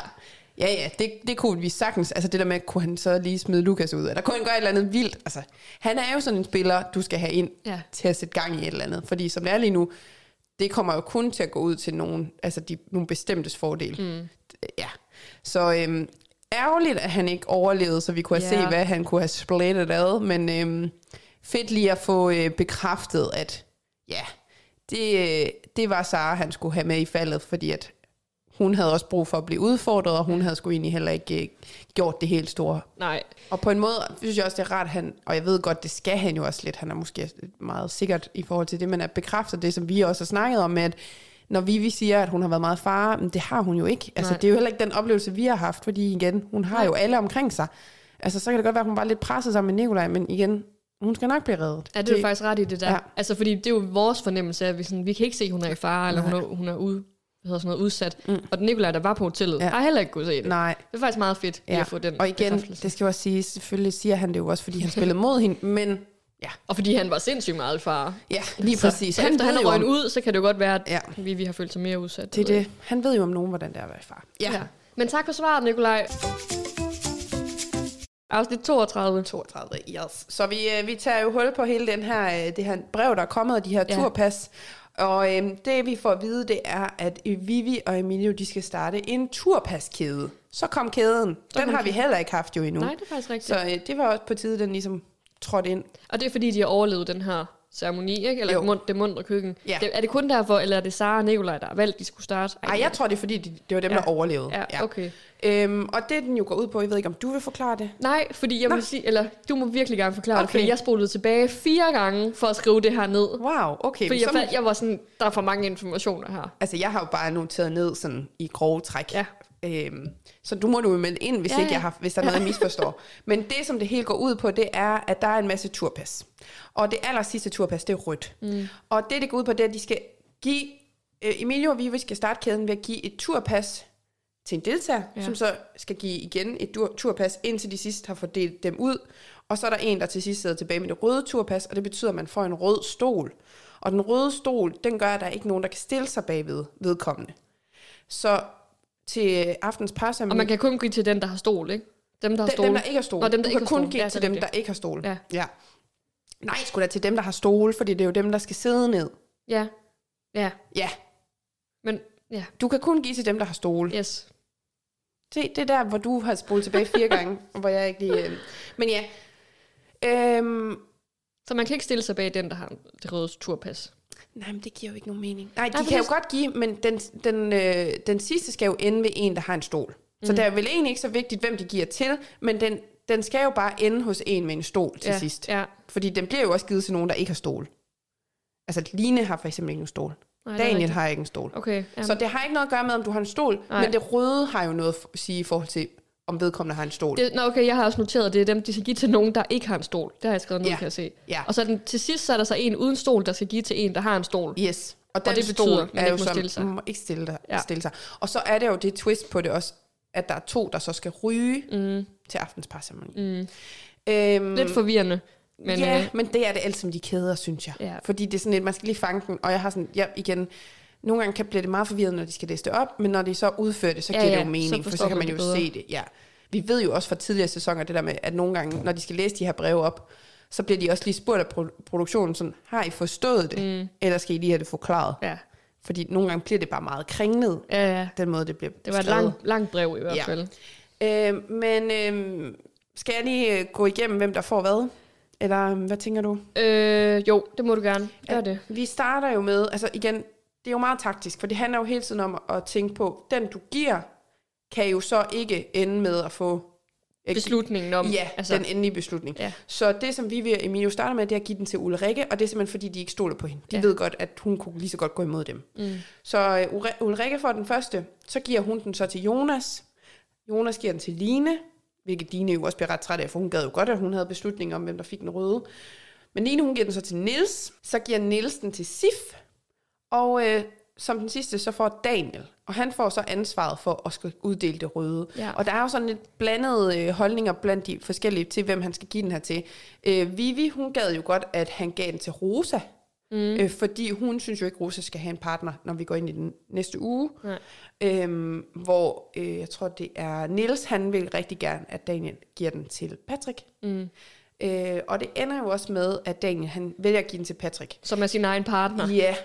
Ja, ja, det, det kunne vi sagtens. Altså det der med, kunne han så lige smide Lukas ud? Eller kunne han gøre et eller andet vildt? Altså, han er jo sådan en spiller, du skal have ind Ja. til at sætte gang i et eller andet. Fordi som det er lige nu, det kommer jo kun til at gå ud til nogen, altså de, nogle bestemtes fordel. Mm. Ja. Så øhm, ærgerligt, at han ikke overlevede, så vi kunne have Ja. set, hvad han kunne have splittet ad. Men øhm, fedt lige at få øh, bekræftet, at ja, det, øh, det var Sara, han skulle have med i faldet, fordi at hun havde også brug for at blive udfordret, og hun havde sgu egentlig heller ikke øh, gjort det helt store. Nej, Og på en måde synes jeg også, det er rart, han, og jeg ved godt, det skal han jo også lidt, han er måske meget sikkert i forhold til det, men at bekræfte det, som vi også har snakket om, med at når Vivi siger, at hun har været meget far, men det har hun jo ikke. Altså, Nej. det er jo heller ikke den oplevelse, vi har haft, fordi igen, hun har jo alle omkring sig. Altså, så kan det godt være, at hun var lidt presset sammen med Nikolaj, men igen, hun skal nok blive reddet. ja, det er du faktisk ret i det der. Ja. Altså, fordi det er jo vores fornemmelse, at vi, sådan, vi kan ikke se, at hun er i fare, eller hun er, hun er ude, hvad hedder sådan noget, udsat. Mm. Og den Nikolaj, der var på hotellet, Ja. har heller ikke kunne se det. Nej, Det er faktisk meget fedt ja. at få den og igen, det skal jo også sige, selvfølgelig siger han det jo også, fordi han spillede mod hende, men ja, Og fordi han var sindssygt meget i fare. ja lige præcis. Så, så efter han røget om- ud, så kan det jo godt være, at Ja. ja. vi, vi har følt sig mere udsat. Det er det. Han ved jo om nogen, hvordan det er at være far. Ja. Men tak for svaret, Nikolaj. Afsnit 32. 32, yes. Så vi, øh, vi tager jo hul på hele den her, øh, det her brev, der er kommet, og de her Ja. turpas. Og øh, det vi får at vide, det er, at Vivi og Emilio, de skal starte en turpaskæde. Så kom kæden. Den har vi heller ikke haft jo endnu. Nej, det er faktisk rigtigt. Så øh, det var også på tide, den ligesom trådte ind. Og det er fordi, de har overlevet den her ceremoni, ikke? Eller Jo. mund, det mundre køkken. Ja. Det, er det kun derfor, eller er det Sara og Nikolaj, der har valgt, de skulle starte? Ej, jeg tror, det er fordi, de, det var dem, Ja. der overlevede. Ja, okay. Øhm, og det den jo går ud på, jeg ved ikke, om du vil forklare det? Nej, fordi jeg Nå. vil sige, eller du må virkelig gerne forklare okay. det, fordi jeg spolede tilbage fire gange for at skrive det her ned. Wow, okay. Fordi jeg, må- fandt, jeg var sådan, der er for mange informationer her. Altså, jeg har jo bare noteret ned sådan i grove træk. Ja. Øhm, så du må du melde ind, hvis, Ja, ja, ikke jeg har, hvis der er noget, jeg misforstår. Men det, som det hele går ud på, det er, at der er en masse turpas. Og det aller sidste turpas, det er rødt. Mm. Og det, det går ud på, det er, at de skal give... Øh, Emilio og Vivi skal starte kæden ved at give et turpas til en deltager, Ja. som så skal give igen et turpas, indtil de sidst har fordelt dem ud. Og så er der en, der til sidst sidder tilbage med det røde turpas, og det betyder, at man får en rød stol. Og den røde stol, den gør, at der er ikke nogen, der kan stille sig bagved vedkommende. Så til aftens par, Og man kan kun give til den, der har stol, ikke? Dem, der har stol. dem, der ikke har stol. Nå, dem, der du ikke kan har kun stol. give Ja, til dem, der ikke har stol. Ja. ja. Nej, sgu da til dem, der har stole, fordi det er jo dem, der skal sidde ned. Ja. Ja. Ja, Men, ja. du kan kun give til dem, der har stole. Yes. Se, det er der, hvor du har spolet tilbage fire gange, hvor jeg ikke lige... Øh... Men ja, øhm, Så man kan ikke stille sig bag den, der har det røde turpas. Nej, men det giver jo ikke nogen mening. Nej, de Nej, kan jo godt give, men den, den, øh, den sidste skal jo ende ved en, der har en stol. Så Mm. det er vel egentlig ikke så vigtigt, hvem de giver til, men den, den skal jo bare ende hos en med en stol til ja, sidst. Ja. Fordi den bliver jo også givet til nogen, der ikke har stol. Altså, Line har for eksempel ikke en stol. Nej, Daniel har ikke en stol. Okay. Så det har ikke noget at gøre med, om du har en stol, Nej. men det røde har jo noget at sige i forhold til, om vedkommende har en stol. Det, nå, okay, jeg har også noteret, at det er dem, de skal give til nogen, der ikke har en stol. Det har jeg skrevet ned, Ja. kan jeg se. Ja. Og så den, til sidst så er der så en uden stol, der skal give til en, der har en stol. Yes. Og, den det stol betyder, man er jo ikke må sådan, stille sig. Man må ikke stille, dig, ja. Stille sig. Og så er det jo det twist på det også, at der er to, der så skal ryge Mm, til aftens parceremoni. mm. Øhm, Lidt forvirrende. Men, ja, øh, men det er det altid med de kæder, synes jeg. Ja. Fordi det er sådan lidt, man skal lige fange den, og jeg har sådan, ja, igen, nogle gange kan blive det meget forvirret, når de skal læse det op, men når de så udfører det, så Ja, giver ja, det jo mening, så for så kan man jo bedre. se det. Ja. Vi ved jo også fra tidligere sæsoner, det der med, at nogle gange, når de skal læse de her breve op, så bliver de også lige spurgt af pro- produktionen, sådan, har I forstået det? Mm. Eller skal I lige have det forklaret? ja. Fordi nogle gange bliver det bare meget kringlet, ja, ja. den måde, det bliver Det var et skrevet. langt, langt brev i hvert Ja. fald. Øh, men øh, skal jeg lige øh, gå igennem, hvem der får hvad? Eller øh, hvad tænker du? Øh, jo, det må du gerne. Gør det. Vi starter jo med, altså igen, det er jo meget taktisk, for det handler jo hele tiden om at tænke på, den du giver, kan jo så ikke ende med at få... Beslutningen om... Ja, altså, den endelige beslutning. Ja. Så det, som vi og Emilio starter med, det er at give den til Ulrikke, og det er simpelthen, fordi de ikke stoler på hende. De Ja. ved godt, at hun kunne lige så godt gå imod dem. Mm. Så uh, Ulrikke får den første, så giver hun den så til Jonas. Jonas giver den til Line, hvilket Line jo også bliver ret træt af, for hun gad jo godt, at hun havde beslutning om, hvem der fik den røde. Men Line, hun giver den så til Nils. Så giver Nils den til Sif. Og øh, som den sidste, så får Daniel. Og han får så ansvaret for at skal uddele det røde. Ja. Og der er jo sådan lidt blandede øh, holdninger blandt de forskellige til, hvem han skal give den her til. Øh, Vivi, hun gad jo godt, at han gav den til Rosa. Mm. Øh, fordi hun synes jo ikke, Rosa skal have en partner, når vi går ind i den næste uge. Nej. Øhm, hvor øh, jeg tror, det er Nils han vil rigtig gerne, at Daniel giver den til Patrick. Mm. Øh, og det ender jo også med, at Daniel han vælger at give den til Patrick. Som er sin egen partner. Ja,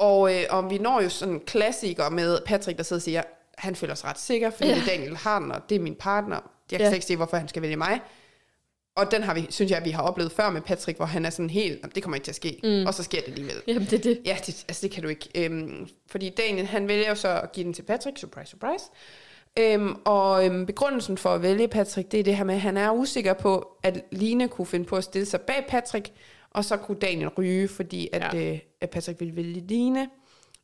og, øh, og vi når jo sådan en klassiker med Patrick, der sidder og siger, han føler sig ret sikker, fordi Ja. det er Daniel har den, og det er min partner. Jeg kan Ja. ikke se, hvorfor han skal vælge mig. Og den har vi, synes jeg, vi har oplevet før med Patrick, hvor han er sådan helt, "Jamen, det kommer ikke til at ske. Mm. Og så sker det alligevel. Jamen, det er det. Ja, det, altså det kan du ikke. Øhm, fordi Daniel, han vælger jo så at give den til Patrick. Surprise, surprise. Øhm, og øhm, begrundelsen for at vælge Patrick, det er det her med, at han er usikker på, at Line kunne finde på at stille sig bag Patrick, og så kunne Daniel ryge, fordi at, Ja. øh, at Patrick ville vælge Line.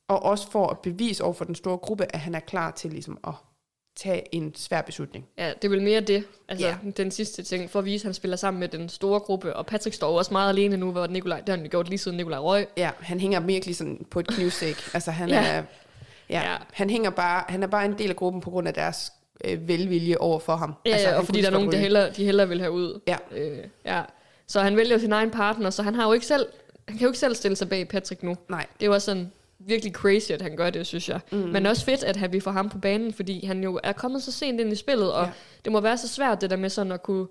Og også for at bevise over for den store gruppe, at han er klar til ligesom at tage en svær beslutning. Ja, det er vel mere det. Altså, Ja. den sidste ting, for at vise, at han spiller sammen med den store gruppe. Og Patrick står også meget alene nu, hvor Nikolaj, det har han jo gjort lige siden Nikolaj Røg. Ja, han hænger virkelig sådan på et knivsæk. altså han Ja. er... Ja, Ja. Han, hænger bare, han er bare en del af gruppen på grund af deres øh, velvilje over for ham. Ja, altså, og fordi der er nogen, ryge. hellere, de hellere vil have ud. Ja. Øh, ja. Så han vælger jo sin egen partner, så han har jo ikke selv, han kan jo ikke selv stille sig bag Patrick nu. Nej, Det også sådan virkelig crazy, at han gør det, synes jeg. Mm. Men også fedt, at vi får ham på banen, fordi han jo er kommet så sent ind i spillet, og ja. Det må være så svært, det der med sådan at kunne...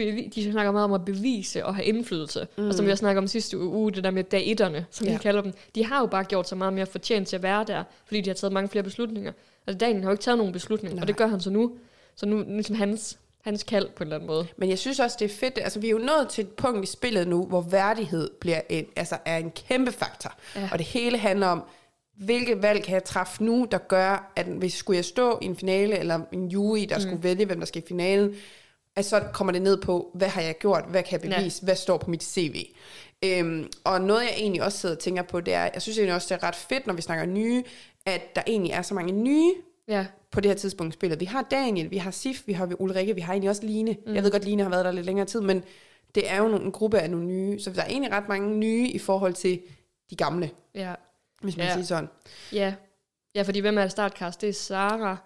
Bevi- de snakker meget om at bevise og have indflydelse. Mm. Og som vi har snakket om sidste uge, det der med dagetterne, som ja. De kalder dem. De har jo bare gjort sig meget mere fortjent til at være der, fordi de har taget mange flere beslutninger. Altså Daniel har jo ikke taget nogen beslutninger, Nej. og det gør han så nu. Så nu er ligesom hans, hans kald på en eller anden måde. men jeg synes også, det er fedt. Altså, vi er jo nået til et punkt i spillet nu, hvor værdighed bliver en, altså, er en kæmpe faktor. Ja. Og det hele handler om, hvilke valg kan jeg træffe nu, der gør, at hvis skulle jeg stå i en finale, eller en jury, der mm. skulle vælge, hvem der skal i finalen, at så kommer det ned på, hvad har jeg gjort, hvad kan jeg bevise, ja. hvad står på mit CV. Øhm, og noget, jeg egentlig også sidder og tænker på, det er, jeg synes egentlig også, det er ret fedt, når vi snakker nye, at der egentlig er så mange nye Ja, på det her tidspunkt spillet. Vi har Daniel, vi har Sif, vi har Ulrikke, vi har egentlig også Line. Mm. Jeg ved godt, Line har været der lidt længere tid, men det er jo en gruppe af nogle nye, så der er egentlig ret mange nye i forhold til de gamle, ja, hvis man Ja. siger sådan. ja. Ja, fordi hvem er startkast? Det er Sara,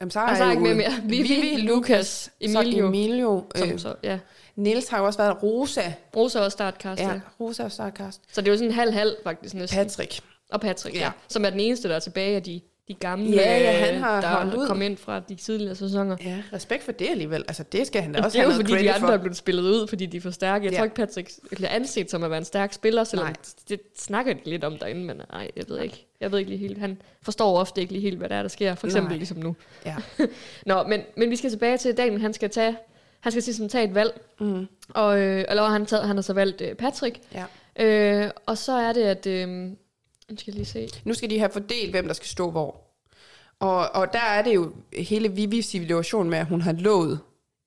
Jamen, så er jo ikke mere mere. Vivi, Lukas, Emilio. Så Emilio. som Øh, så, ja. Niels har jo også været Rosa. Rosa er også startkast, ja. Rosa og Starcast. Så det er jo sådan halv-halv faktisk næsten. Patrick. Og Patrick, ja. Ja. Som er den eneste, der er tilbage af de, de gamle, Ja, ja, han har der holdt ud. kom ind fra de tidligere sæsoner. Ja, respekt for det alligevel. Altså, det skal han da Og også det er have jo fordi, de andre for. er blevet spillet ud, fordi de er for stærke. Jeg Ja. tror ikke, Patrick bliver anset som at være en stærk spiller, selvom Nej. det snakker de lidt om derinde, men nej, jeg ved ikke. Jeg ved ikke lige helt. Han forstår ofte ikke lige helt, hvad der er, der sker. For eksempel Nej. ligesom nu. Ja. Nå, men, men vi skal tilbage til Daniel. Han skal tage, han skal ligesom tage et valg. Mm. Og, øh, eller han, taget, han har så valgt øh, Patrick. ja. Øh, og så er det, at... Øh, nu skal lige se. Nu skal de have fordelt, hvem der skal stå hvor. Og, og der er det jo hele Vivis situation med, at hun har lovet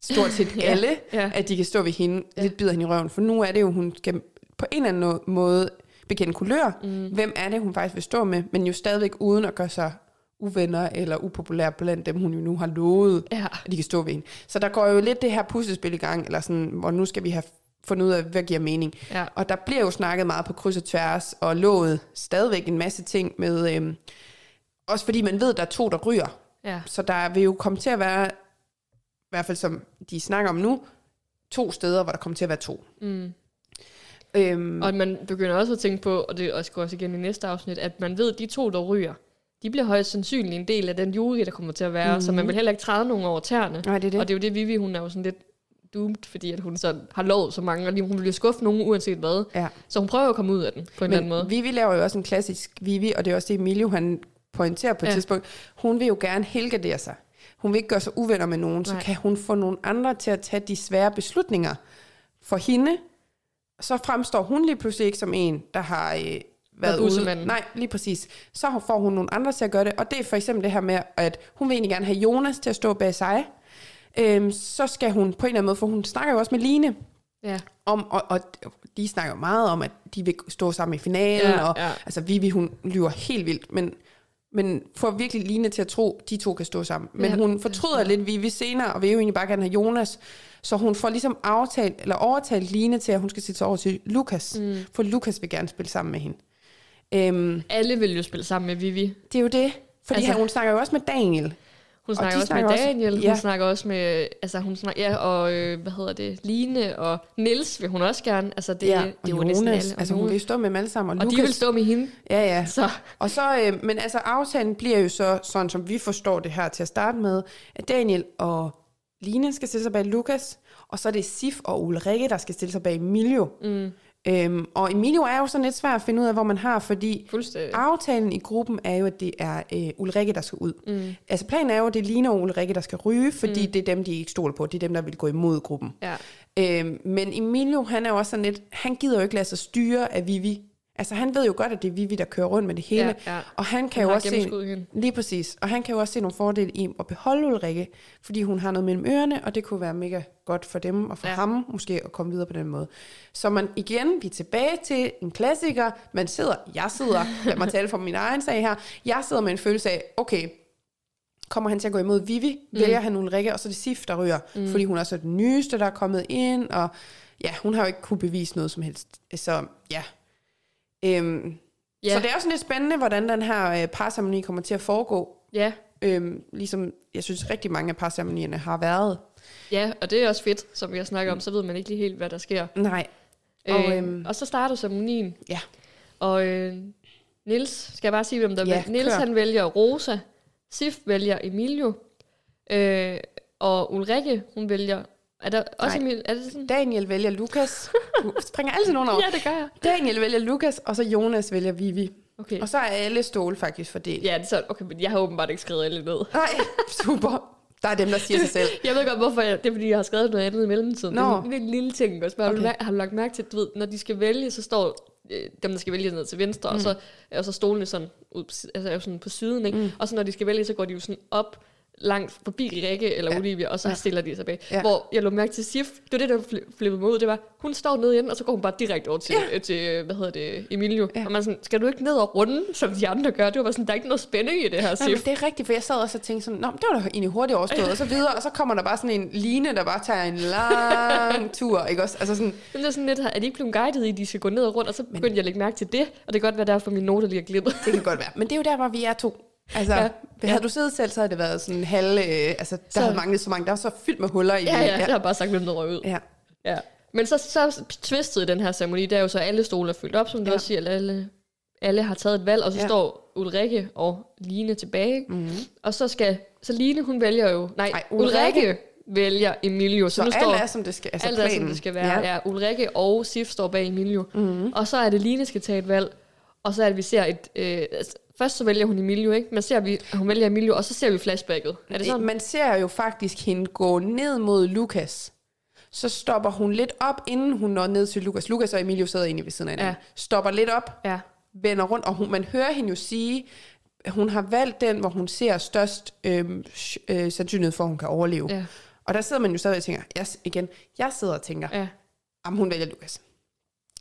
stort set Ja, alle, ja. at de kan stå ved hende, lidt bider hende i røven. For nu er det jo, hun skal på en eller anden måde bekende kulør. Mm. Hvem er det, hun faktisk vil stå med, men jo stadigvæk uden at gøre sig uvenner eller upopulær blandt dem, hun jo nu har lovet, Ja. at de kan stå ved hende. Så der går jo lidt det her puslespil i gang, eller sådan, hvor nu skal vi have fundet ud af, hvad giver mening. Ja. Og der bliver jo snakket meget på kryds og tværs, og lovet stadigvæk en masse ting med, øhm, også fordi man ved, at der er to, der ryger. Ja. Så der vil jo komme til at være, i hvert fald som de snakker om nu, to steder, hvor der kommer til at være to. Mm. Øhm, Og man begynder også at tænke på, og det også går også igen i næste afsnit, at man ved, at de to, der ryger, de bliver højst sandsynligt en del af den jury, der kommer til at være, mm-hmm. så man vil heller ikke træde nogen over tæerne. nej, det er det. Og det er jo det, Vivi, hun er jo sådan lidt doomed, fordi at hun så har lovet så mange, og lige, hun vil jo skuffe nogen uanset hvad. Ja. Så hun prøver jo at komme ud af den på en eller anden måde. Men Vivi laver jo også en klassisk Vivi, og det er også det, Emilio han pointerer på et Ja. tidspunkt. Hun vil jo gerne helgardere sig. Hun vil ikke gøre sig uvenner med nogen, så Nej. kan hun få nogle andre til at tage de svære beslutninger for hende. Så fremstår hun lige pludselig ikke som en, der har øh, været ude. Nej, lige præcis. Så får hun nogle andre til at gøre det, og det er for eksempel det her med, at hun vil egentlig gerne have Jonas til at stå bag sig. Øhm, så skal hun på en eller anden måde, for hun snakker jo også med Line, Ja. om, og, og de snakker jo meget om, at de vil stå sammen i finalen, Ja, og ja. altså Vivi, hun lyver helt vildt, men, men får virkelig Line til at tro, de to kan stå sammen. Men Ja. hun fortryder lidt Vivi senere, og vil jo egentlig bare gerne have Jonas, så hun får ligesom aftalt, eller overtalt Line til, at hun skal sætte sig over til Lukas, mm. for Lukas vil gerne spille sammen med hende. Øhm, Alle vil jo spille sammen med Vivi. det er jo det, fordi Altså- altså, hun snakker jo også med Daniel. Hun Og snakker de også snakker med også- Daniel, hun ja. snakker også med, altså hun snakker, ja, og øh, hvad hedder det, Line og Nils vil hun også gerne. Altså det, ja, det og er jo næsten alle. Og, altså hun Jonas. vil stå med dem alle sammen, og, og de Lukas, vil stå med hende. ja, ja. Så Og så, øh, men altså aftalen bliver jo så, sådan som vi forstår det her til at starte med, at Daniel og Line skal stille sig bag Lukas, og så er det Sif og Ulrike, der skal stille sig bag Emilio. Mm. Øhm, og Emilio er jo sådan lidt svært at finde ud af, hvor man har, fordi aftalen i gruppen er jo, at det er øh, Ulrike, der skal ud. Mm. Altså planen er jo, at det er Line og Ulrike, der skal ryge, fordi mm. det er dem, de ikke stoler på. Det er dem, der vil gå imod gruppen. Ja. Øhm, men Emilio, han er jo også sådan lidt, han gider jo ikke lade sig styre af Vivi. Altså han ved jo godt, at det er Vivi, der kører rundt med det hele. Ja, ja. Og han kan Han jo også se, hende. lige præcis, og han kan jo også se nogle fordele i at beholde Ulrikke, fordi hun har noget mellem ørerne, og det kunne være mega godt for dem og for Ja. ham måske at komme videre på den måde. Så man igen, vi er tilbage til en klassiker. Man sidder, jeg sidder, lad mig tale for min egen sag her, jeg sidder med en følelse af, okay, kommer han til at gå imod Vivi, mm. vælger han Ulrikke, og så det Sif, der ryger, mm. fordi hun er den nyeste, der er kommet ind, og ja, hun har jo ikke kunne bevise noget som helst. Så ja. Øhm, Ja. Så det er også lidt spændende, hvordan den her øh, parceremoni kommer til at foregå. Ja. Øhm, ligesom jeg synes rigtig mange af parceremonierne har været. ja, og det er også fedt, som vi har snakket om, så ved man ikke lige helt, hvad der sker. Nej. Og, øhm, øhm, og så starter ceremonien, Ja. og øh, Nils, skal jeg bare sige, hvem der Ja, ja, Nils han vælger Rosa, Sif vælger Emilio, øh, og Ulrikke, hun vælger, er der også Nej. Emil, er det sådan? Daniel vælger Lukas. Du springer altid nogen over. Ja, det gør jeg. Daniel vælger Lukas, og så Jonas vælger Vivi. Okay. Og så er alle stole faktisk fordelt. Ja, det er sådan, okay, men jeg har åbenbart ikke skrevet alle ned. Nej, super. Der er dem, der siger sig selv. Jeg ved godt, hvorfor jeg, det er, fordi jeg har skrevet noget andet i mellemtiden. Nå. Det er en lille, ting også. Bare, okay. Okay. har du lagt mærke til, du ved, når de skal vælge, så står øh, dem, der skal vælge ned til venstre, mm. og, så, og så stolene sådan, ud, altså, er jo sådan på siden, ikke? Mm. og så når de skal vælge, så går de jo sådan op langt forbi Rikke eller ja. Olivia, og så ja. Stiller de sig bag. Ja. Hvor jeg lå mærke til Sif, det var det, der fli- flippede mig ud, det var, hun står nede igen, og så går hun bare direkte over til, ja. øh, til hvad hedder det, Emilio. Ja. Og man sådan, skal du ikke ned og runde, som de andre gør? Det var bare sådan, der er ikke noget spænding i det her, Nej, men Sif. det er rigtigt, for jeg sad også og tænkte sådan, Nå, men det var da egentlig hurtigt overstået, og så videre, og så kommer der bare sådan en line, der bare tager en lang tur, ikke også? Altså sådan, Men det er sådan lidt, er de ikke blevet guidet i, de skal gå ned og rundt, og så begyndte jeg at lægge mærke til det, og det kan godt være derfor, mine noter lige er glippet. det kan godt være. Men det er jo der, hvor vi er to. Altså, Ja. ja. havde Ja. du siddet selv, så havde det været sådan halv, øh, altså, der Så- havde manglet så mange, der var så fyldt med huller i Ja, det. ja, jeg har bare sagt, hvem der røg ud. ja. Ja. Men så, så twistet i den her ceremoni, der er jo så, alle stole er fyldt op, som du Ja. også siger, alle, alle har taget et valg, og så ja. Ja. står Ulrikke og Line tilbage. Mm-hmm. Og så skal, så Line, hun vælger jo, nej, Ej, Ulrikke, Ulrikke. vælger Emilio. Så, Så nu alt står, er, som det skal, altså alt er, som planen. det skal være. Ja. Ja. ja. Ulrikke og Sif står bag Emilio. Mm-hmm. Og så er det, Line skal tage et valg. Og så er det, vi ser et... Øh, altså, først så vælger hun Emilio, ikke? Men ser vi, at hun vælger Emilio, og så ser vi flashbacket. Er det sådan? Man ser jo faktisk hende gå ned mod Lukas. Så stopper hun lidt op, inden hun når ned til Lukas. Lukas og Emilio sidder inde ved siden af hinanden. Ja. Stopper lidt op, Ja. vender rundt, og hun, man hører hende jo sige, at hun har valgt den, hvor hun ser størst sh- øh, sandsynlighed for, at hun kan overleve. Ja. Og der sidder man jo stadig og tænker, jeg, igen, jeg sidder og tænker, Ja. om hun vælger Lukas.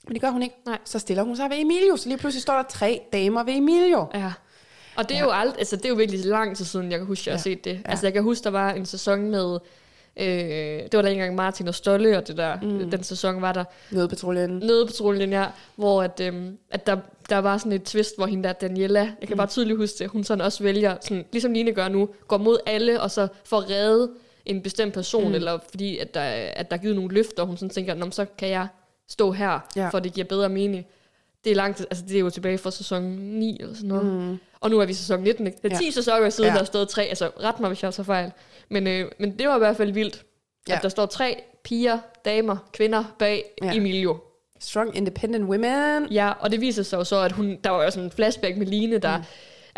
Men det gør hun ikke. Nej. Så stiller hun sig ved Emilio, så lige pludselig står der tre damer ved Emilio. Ja. Og det er Ja. jo alt, altså det er jo virkelig lang tid siden, jeg kan huske, jeg har Ja. set det. Ja. Altså jeg kan huske, der var en sæson med, øh, det var der engang Martin og Stolle, og det der, mm. den sæson var der, Nødpatruljen. nødepatruljen, ja, hvor at, øhm, at der, der var sådan et twist, hvor hende der, Daniela, jeg kan Mm. bare tydeligt huske det, hun sådan også vælger, sådan, ligesom Line gør nu, går mod alle, og så får at redde en bestemt person, mm. eller fordi at der, at der er givet nogle løfter, og hun sådan tænker, så kan jeg stå her, Ja. for det giver bedre mening. Det er langt, altså det er jo tilbage fra sæson 9 eller sådan noget. Mm. Og nu er vi i sæson 19. Ikke? Det er Ja. 10 sæsoner siden, Ja. der har stået tre. Altså ret mig, hvis jeg så fejl. Men, øh, men det var i hvert fald vildt, Ja. at der står tre piger, damer, kvinder bag ja. Emilio. Strong independent women. Ja, og det viser sig jo så, at hun, der var jo sådan en flashback med Line, der mm.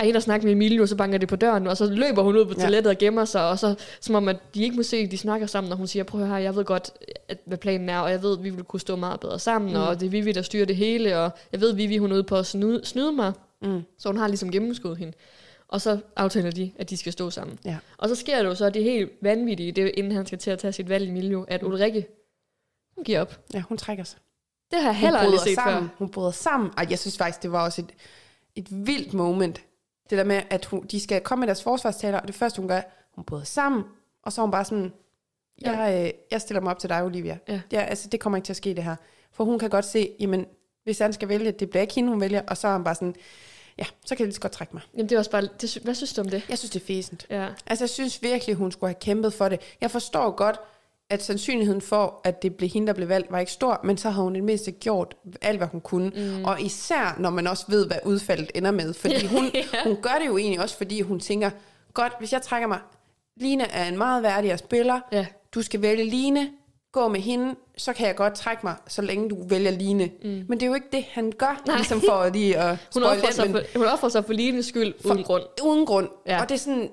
Er hende og snakker med Emilio, så banker det på døren, og så løber hun ud på Ja. toilettet og gemmer sig, og så som om, at de ikke må se, at de snakker sammen, og hun siger, prøv at høre, jeg ved godt, at, hvad planen er, og jeg ved, at vi vil kunne stå meget bedre sammen, mm. og det er Vivi, der styrer det hele, og jeg ved, at Vivi, hun er ude på at snyde, snyde mig, Mm. så hun har ligesom gennemskuddet hende. Og så aftaler de, at de skal stå sammen. Ja. Og så sker det jo så det helt vanvittige, det inden han skal til at tage sit valg, Emilio, at Ulrikke, hun giver op. Ja, hun trækker sig. Det har jeg heller aldrig set sammen. før. Hun bryder sammen. Ej, jeg synes faktisk, det var også et, et vildt moment. Det der med, at hun, de skal komme med deres forsvarstaler, og det første, hun gør, hun bryder sammen, og så er hun bare sådan, jeg, øh, jeg stiller mig op til dig, Olivia. Ja. ja. altså, det kommer ikke til at ske, det her. For hun kan godt se, jamen, hvis han skal vælge, det bliver ikke hende, hun vælger, og så er han bare sådan, ja, så kan jeg lige så godt trække mig. Jamen det er også bare, det, hvad synes du om det? Jeg synes, det er fæsent. Ja. Altså, jeg synes virkelig, hun skulle have kæmpet for det. Jeg forstår godt, at sandsynligheden for, at det blev hende, der blev valgt, var ikke stor, men så har hun i det mindste gjort alt, hvad hun kunne. Mm. Og især, når man også ved, hvad udfaldet ender med. Fordi hun, Ja. hun gør det jo egentlig også, fordi hun tænker, godt, hvis jeg trækker mig, Line er en meget værdigere spiller, Ja. du skal vælge Line, gå med hende, så kan jeg godt trække mig, så længe du vælger Line. Mm. Men det er jo ikke det, han gør, Nej. ligesom for lige at Hun offrer, sig for, hun offrer sig for Lines skyld uden grund. Uden grund. Ja. Og det er sådan,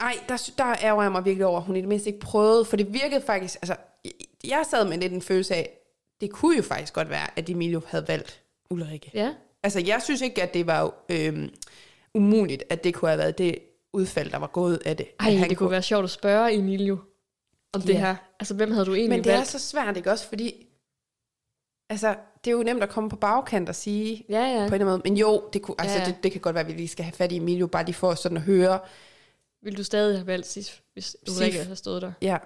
ej, der, der ærger jeg mig virkelig over, at hun i det mindste ikke prøvede, for det virkede faktisk, altså, jeg- sad med lidt en følelse af, det kunne jo faktisk godt være, at Emilio havde valgt Ulrike. Ja. Altså, jeg synes ikke, at det var øhm, umuligt, at det kunne have været det udfald, der var gået af det. Ej, det kunne være sjovt at spørge Emilio om det Ja. her. Altså, hvem havde du egentlig Men det er valgt? så svært, ikke også? Fordi, altså, det er jo nemt at komme på bagkant og sige, Ja, ja. på en eller anden måde, men jo, det, kunne, altså, Ja, ja. det, det kan godt være, at vi lige skal have fat i Emilio, bare lige for sådan at høre, Vil du stadig have valgt Sif, hvis Sif. Ulrike havde stået der? ja,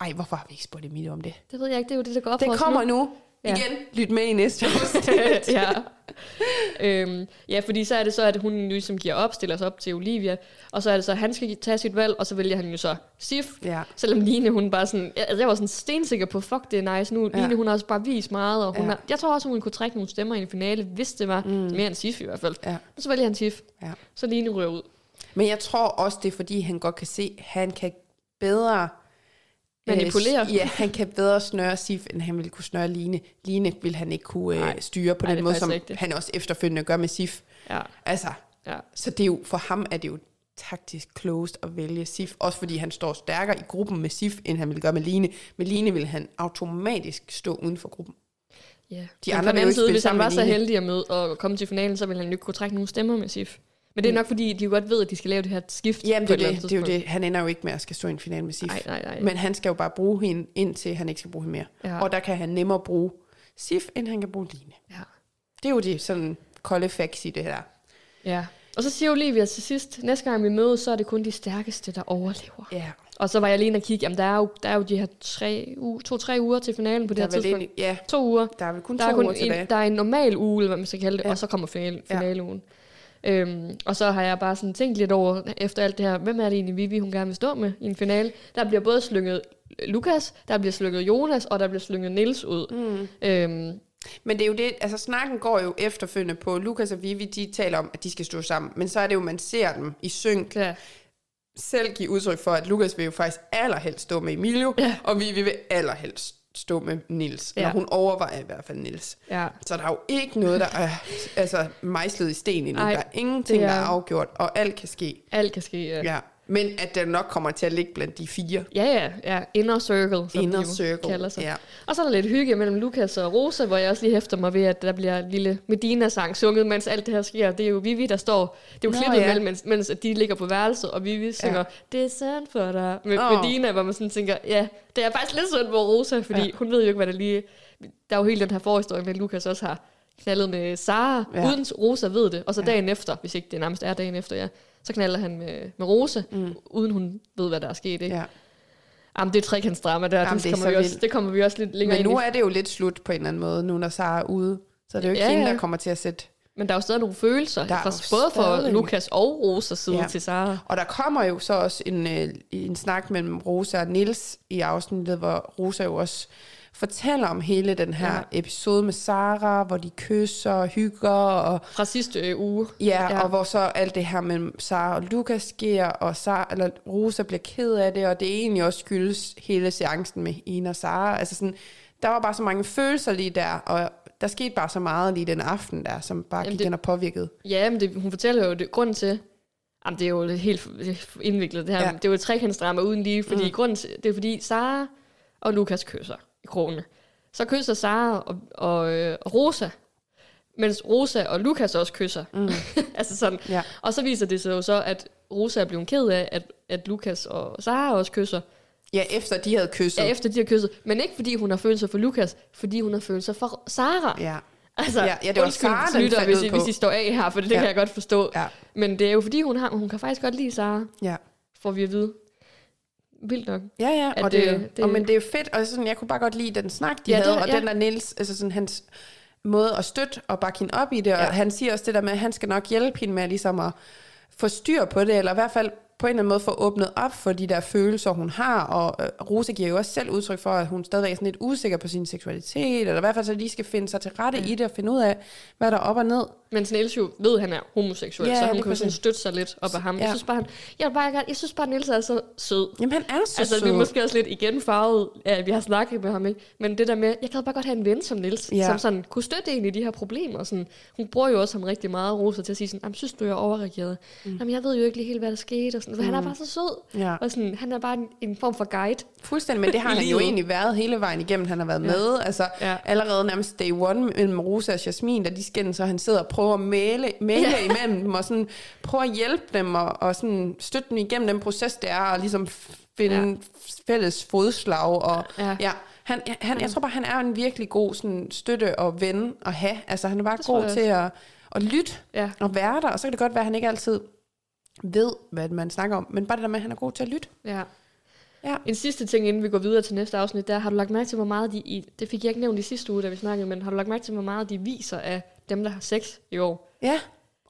ej, hvorfor har vi ikke spurgt Emilio om det? Det ved jeg ikke, det er jo det, der går op for Det kommer nu. nu. Ja. Igen, lyt med i næste afsnit. ja. øhm, ja, fordi så er det så, at hun ligesom giver op, stiller sig op til Olivia, og så er det så, at han skal tage sit valg, og så vælger han jo så Sif. ja. Selvom Line, hun bare sådan, jeg, jeg var sådan stensikker på, fuck, det er nice nu. Ja. Line, hun har også bare vist meget, og hun ja. har, jeg tror også, hun kunne trække nogle stemmer i en finale, hvis det var mm. mere end Sif i hvert fald. Ja. Men så vælger han Sif. Ja. Så Line ryger ud. Men jeg tror også, det er fordi, han godt kan se, at han kan bedre... øh, Manipulere. ja, han kan bedre snøre Sif, end han ville kunne snøre Line. Line vil han ikke kunne øh, Nej. styre på Nej, den måde, som han også efterfølgende gør med Sif. Ja. Altså, ja. så det er jo, for ham er det jo taktisk closed at vælge Sif. Også fordi han står stærkere i gruppen med Sif, end han ville gøre med Line. Med Line vil han automatisk stå uden for gruppen. Ja. De Men andre på den anden side, hvis han var så heldig at møde og komme til finalen, så ville han ikke kunne trække nogen stemmer med Sif. Men det er nok fordi, de jo godt ved, at de skal lave det her skift Jamen, på det et eller det, det er jo det. Han ender jo ikke med at skal stå i en finale med Sif. Nej, nej, nej. Men han skal jo bare bruge hende, indtil han ikke skal bruge hende mere. Ja. Og der kan han nemmere bruge Sif, end han kan bruge Line. Ja. Det er jo det sådan kolde facts i det her. ja. Og så siger Olivia til sidst, næste gang vi mødes, så er det kun de stærkeste, der overlever. Ja, Og så var jeg lige inde og kigge, jamen der er jo, der er jo de her tre uge, to-tre uger til finalen på det der her er, tidspunkt. egentlig, ja, To uger. der er vel kun Der to er, kun uger tilbage. en, der er en normal uge, eller hvad man skal kalde det, Ja. og så kommer finale, Ja. Øhm, og så har jeg bare sådan tænkt lidt over, efter alt det her, hvem er det egentlig Vivi, hun gerne vil stå med i en finale? Der bliver både slynget Lukas, der bliver slynget Jonas, og der bliver slynget Nils ud. Mm. Øhm, Men det er jo det, altså snakken går jo efterfølgende på, Lukas og Vivi, de taler om, at de skal stå sammen. Men så er det jo, man ser dem i synk, ja. selv give udtryk for, at Lukas vil jo faktisk allerhelst stå med Emilio, Ja. og Vivi vil allerhelst stå med Nils. Ja. Når hun overvejer i hvert fald Nils. ja. Så der er jo ikke noget, der er altså, mejslet i sten endnu. Ej, der er ingenting, det der er- er afgjort, og alt kan ske. Alt kan ske, ja. Ja. Men at den nok kommer til at ligge blandt de fire. Ja, ja, ja. Inner circle, som Inner de circle, kalder sig. ja. Og så er der lidt hygge mellem Lukas og Rosa, hvor jeg også lige hæfter mig ved, at der bliver en lille Medina-sang sunget, mens alt det her sker. Det er jo Vivi, der står... Det er jo Nå, klippet ja. mellem, mens, mens de ligger på værelset, og Vivi synger, ja. det er synd for dig, med Åh. Medina, hvor man sådan tænker, ja, det er faktisk lidt synd for Rosa, fordi Ja. ja. hun ved jo ikke, hvad der lige... Der er jo hele den her forhistorie at Lukas også har knaldet med Sara, Ja. ja. uden Rosa ved det. Og så Ja. dagen efter, hvis ikke det nærmest er dagen efter, ja, så knaller han med, med Rosa, mm. uden hun ved, hvad der er sket. Ikke? Ja. Jamen, det er trekantsdrama der, Jamen, det, det er kommer vi også, det kommer vi også lidt længere Men nu ind i. er det jo lidt slut på en eller anden måde, nu når Sara er ude. Så det er jo ikke Ja, hende, der kommer til at sætte... Men der er jo stadig nogle følelser, Der er fra, både for stadig. Lukas og Rosas side Ja. ja. til Sara. Og der kommer jo så også en, øh, en snak mellem Rosa og Nils i afsnittet, hvor Rosa jo også fortæller om hele den her Ja. episode med Sara, hvor de kysser og hygger, og, Fra sidste øh, uge. ja, Ja. og hvor så alt det her mellem Sara og Lukas sker, og Sara, eller Rosa bliver ked af det, og det egentlig også skyldes hele seancen med Ina og Sara. Altså sådan, der var bare så mange følelser lige der, og der skete bare så meget lige den aften der, som bare Jamen, gik det- ind og påvirkede. Ja, men det, hun fortæller jo det, grunden til, jamen det er jo helt indviklet det her, ja. det er jo et trekantsdrama uden lige, fordi mm. grunden til, det er fordi Sara og Lukas kysser i krogene. Så kysser Sara og, og, øh, og Rosa, mens Rosa og Lukas også kysser. Mm. altså sådan. Ja. Og så viser det sig jo så, at Rosa er blevet ked af, at, at Lukas og Sara også kysser. Ja, efter de havde kysset. Ja, efter de har kysset. Men ikke fordi hun har følelser for Lukas, fordi hun har følelser for Sara. ja. Altså, Ja, ja, det var undskyld, Sara, den lytter, hvis, I, hvis I står af her, for det, det Ja. kan jeg godt forstå. Ja. Men det er jo fordi, hun, har, hun kan faktisk godt lide Sara, ja. får vi at vide. Vildt nok. Ja, ja, At og det, det- det, det- og, men det er jo fedt, og sådan, jeg kunne bare godt lide den snak, de Ja, ja, havde, det- og ja. den der Niels, altså sådan hans måde at støtte og bakke hende op i det, og Ja. han siger også det der med, at han skal nok hjælpe hende med ligesom at få styr på det, eller i hvert fald på en eller anden måde få åbnet op for de der følelser, hun har, og øh, Rose giver jo også selv udtryk for, at hun stadigvæk er sådan lidt usikker på sin seksualitet, eller i hvert fald så lige skal finde sig til rette i det, og finde ud af, hvad der er op og ned. Men Niels jo ved, at han er homoseksuel, Ja, så han kunne sådan støtte sig lidt op af ham. Ja. Jeg synes bare, han, jeg, bare, gerne- jeg synes bare, at Niels er så sød. Jamen, han er så Altså, sød. vi er måske også lidt igen farvet, at vi har snakket med ham, ikke? Men det der med, jeg kan bare godt have en ven som Nils, Ja. som sådan kunne støtte en i de her problemer. Sådan. Hun bruger jo også ham rigtig meget, Rosa, til at sige sådan, "Jamen, synes du, jeg overreagerede? Mm. Jamen, jeg ved jo ikke lige helt, hvad der skete. Og sådan. For han er bare så sød. Ja. Og sådan, han er bare en, en form for guide. Fuldstændig, men det har han jo egentlig været hele vejen igennem. Han har været Ja. med, altså Ja. allerede nærmest day one mellem Rosa og Jasmin, da de skændes, så han sidder og prøver at male, male ja. imellem dem, og sådan prøver at hjælpe dem, og, og sådan støtte dem igennem den proces, det er, og ligesom finde Ja. fælles fodslag, og Ja. ja. han, han, jeg tror bare, han er en virkelig god sådan, støtte og ven at have. Altså, han er bare Det god til at, at lytte Ja. og være der, og så kan det godt være, at han ikke altid ved, hvad man snakker om, men bare det der med, at han er god til at lytte. Ja. Ja. En sidste ting, inden vi går videre til næste afsnit, der har du lagt mærke til, hvor meget de, det fik jeg ikke nævnt i sidste uge, da vi snakkede, men har du lagt mærke til, hvor meget de viser af dem, der har sex i år? Ja,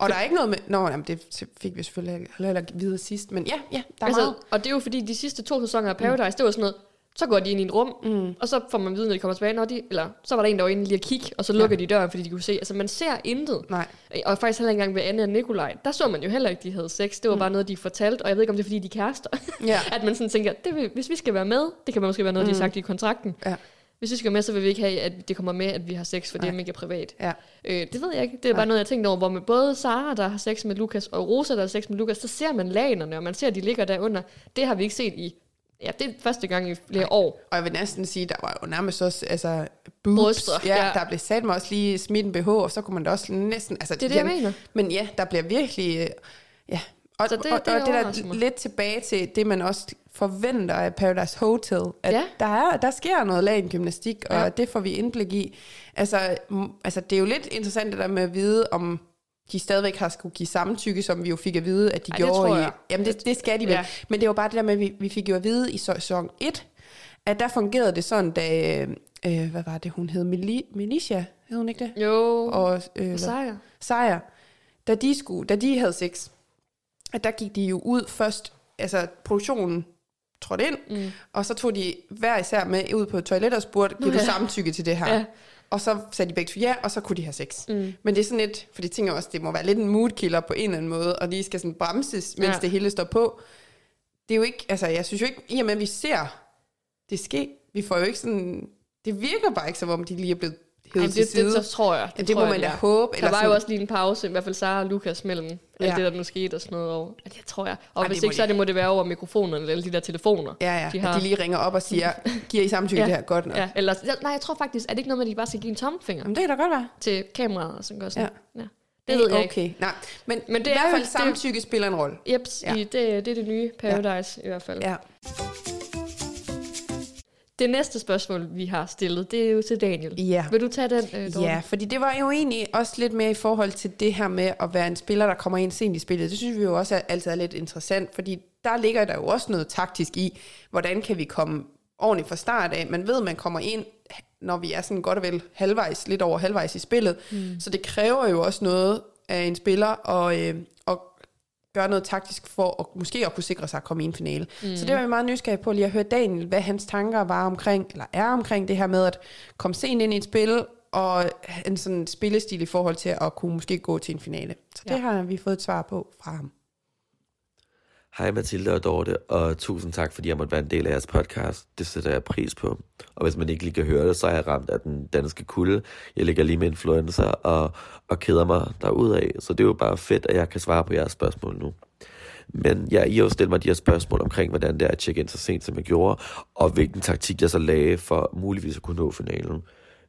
og der er ikke noget med... Nå, jamen, det fik vi selvfølgelig heller ikke videre sidst, men ja, ja, der er altså, meget. og det er jo fordi, de sidste to sæsoner af Paradise, mm. det var sådan noget, så går de ind i et rum, mm. og så får man vide, når de kommer tilbage, når de, eller så var der en, der var inde lige at kigge, og så lukker ja. de døren, fordi de kunne se, altså man ser intet. Nej. Og faktisk heller ikke engang ved Anne og Nikolaj, der så man jo heller ikke, de havde sex. Det var mm. bare noget, de fortalte, og jeg ved ikke, om det er, fordi de er kærester. Ja. at man sådan tænker, det vil, hvis vi skal være med, det kan måske være noget, mm. de har sagt i kontrakten. Ja. Hvis vi skal med, så vil vi ikke have, at det kommer med, at vi har sex, for det er Nej. mega privat. Ja. Øh, det ved jeg ikke. Det er bare noget, jeg tænkte over, hvor med både Sara, der har sex med Lukas, og Rosa, der har sex med Lukas, så ser man lagene, og man ser, at de ligger derunder. Det har vi ikke set i, ja, det er første gang i flere år. Og jeg vil næsten sige, der var jo nærmest også altså, boobs. Bryster, Ja, ja. der blev sat mig også lige smidt en BH, og så kunne man da også næsten... Altså, Det er det, jeg mener. Men ja, der bliver virkelig... øh, Ja. Og, Så det- og, det og det der lidt tilbage til det, man også forventer af Paradise Hotel, at Ja. der, er, der sker noget lagengymnastik, og Ja. det får vi indblik i. Altså, altså, det er jo lidt interessant det der med at vide, om de stadigvæk har skulle give samtykke, som vi jo fik at vide, at de Ej, det gjorde tror i... jeg. Jamen, det, det skal de vel. Ja. Men det var bare det der med, at vi, vi fik jo at vide i sæson 1, at der fungerede det sådan, da... Øh, hvad var det, hun hed? Meli- Milicia, hed hun ikke det? Jo, og, Og, øh, og sejr. Sejr, da de, skulle, da de havde sex, at der gik de jo ud først, altså produktionen trådte ind, Mm. og så tog de hver især med ud på toilettet og spurgte, giver du samtykke til det her? Ja. Og så sagde de begge to ja, og så kunne de have sex. Mm. Men det er sådan lidt, for de tænker også, det må være lidt en moodkiller på en eller anden måde, og lige skal sådan bremses, mens ja. det hele står på. Det er jo ikke, altså jeg synes jo ikke, i og med at vi ser det ske, vi får jo ikke sådan, det virker bare ikke som om, de lige er blevet hævet Jamen, til det, det, side. så tror jeg. Ja, det må tror jeg, man da håbe. Der var sådan- jo også lige en pause, i hvert fald Sara og Lukas mellem alt Ja. det, der nu skete og sådan noget. Og, ja, det tror jeg. Og Ej, hvis det ikke, så det, må det være over mikrofonerne eller de der telefoner. Ja, ja, de har- at de lige ringer op og siger, giver I samtykke Ja. det her godt nok? Ja, eller, nej, jeg tror faktisk, er det ikke noget med, at de bare skal give en tommelfinger Jamen, det kan da godt være. til kameraet og sådan gør sådan. Ja. Ja. Det ved jeg ikke. okay. Nej, men, Men det det i er hvert fald det samtykke spiller en rolle. Jeps, Ja. ja. i, det, det er det nye Paradise ja. i hvert fald. Ja. Det næste spørgsmål, vi har stillet, det er jo til Daniel. Ja. Vil du tage den, øh, Dorte? Ja, fordi det var jo egentlig også lidt mere i forhold til det her med at være en spiller, der kommer ind sent i spillet. Det synes vi jo også er, altid er lidt interessant, fordi der ligger der jo også noget taktisk i, hvordan kan vi komme ordentligt fra start af. Man ved, at man kommer ind, når vi er sådan godt og vel halvvejs, lidt over halvvejs i spillet. Mm. Så det kræver jo også noget af en spiller at, øh, gøre noget taktisk for at måske at kunne sikre sig at komme i en finale. Mm. Så det var vi meget nysgerrige på lige at høre Daniel, hvad hans tanker var omkring, eller er omkring det her med at komme sent ind i et spil, og en sådan spillestil i forhold til at kunne måske gå til en finale. Så det Ja. har vi fået et svar på fra ham. Hej Mathilde og Dorte, og tusind tak, fordi jeg måtte være en del af jeres podcast. Det sætter jeg pris på. Og hvis man ikke lige kan høre det, så er jeg ramt af den danske kulde. Jeg ligger lige med influenza og, og keder mig derudaf. Så det er jo bare fedt, at jeg kan svare på jeres spørgsmål nu. Men ja, I har jo stillet mig de her spørgsmål omkring, hvordan det er at tjekke ind så sent, som jeg gjorde, og hvilken taktik jeg så lagde for muligvis at kunne nå finalen.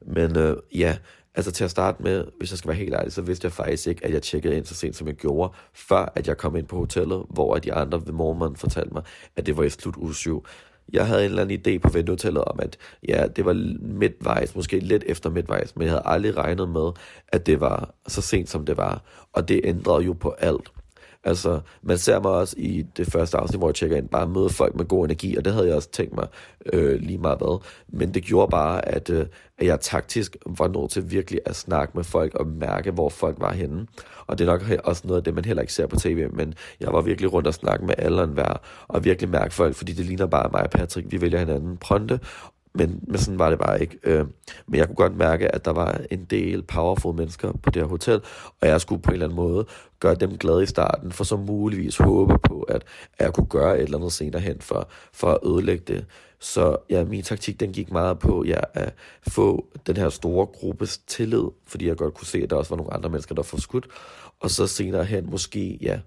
Men øh, ja, altså til at starte med, hvis jeg skal være helt ærlig, så vidste jeg faktisk ikke, at jeg tjekkede ind så sent, som jeg gjorde, før at jeg kom ind på hotellet, hvor de andre ved morgenmaden fortalte mig, at det var i slut uge 7. Jeg havde en eller anden idé på ventehotellet om, at ja, det var midtvejs, måske lidt efter midtvejs, men jeg havde aldrig regnet med, at det var så sent, som det var. Og det ændrede jo på alt. Altså, man ser mig også i det første afsnit, hvor jeg tjekker ind, bare møde folk med god energi, og det havde jeg også tænkt mig øh, lige meget hvad. Men det gjorde bare, at, øh, at jeg taktisk var nødt til virkelig at snakke med folk og mærke, hvor folk var henne. Og det er nok også noget af det, man heller ikke ser på tv, men jeg var virkelig rundt og snakke med alle og enhver, og virkelig mærke folk, fordi det ligner bare mig og Patrick, vi vælger hinanden pronte, men, men sådan var det bare ikke. Øh, men jeg kunne godt mærke, at der var en del powerful mennesker på det her hotel, og jeg skulle på en eller anden måde gøre dem glade i starten, for så muligvis håbe på, at, at jeg kunne gøre et eller andet senere hen for, for at ødelægge det. Så ja, min taktik den gik meget på ja, at få den her store gruppes tillid, fordi jeg godt kunne se, at der også var nogle andre mennesker, der får skudt, og så senere hen måske ja,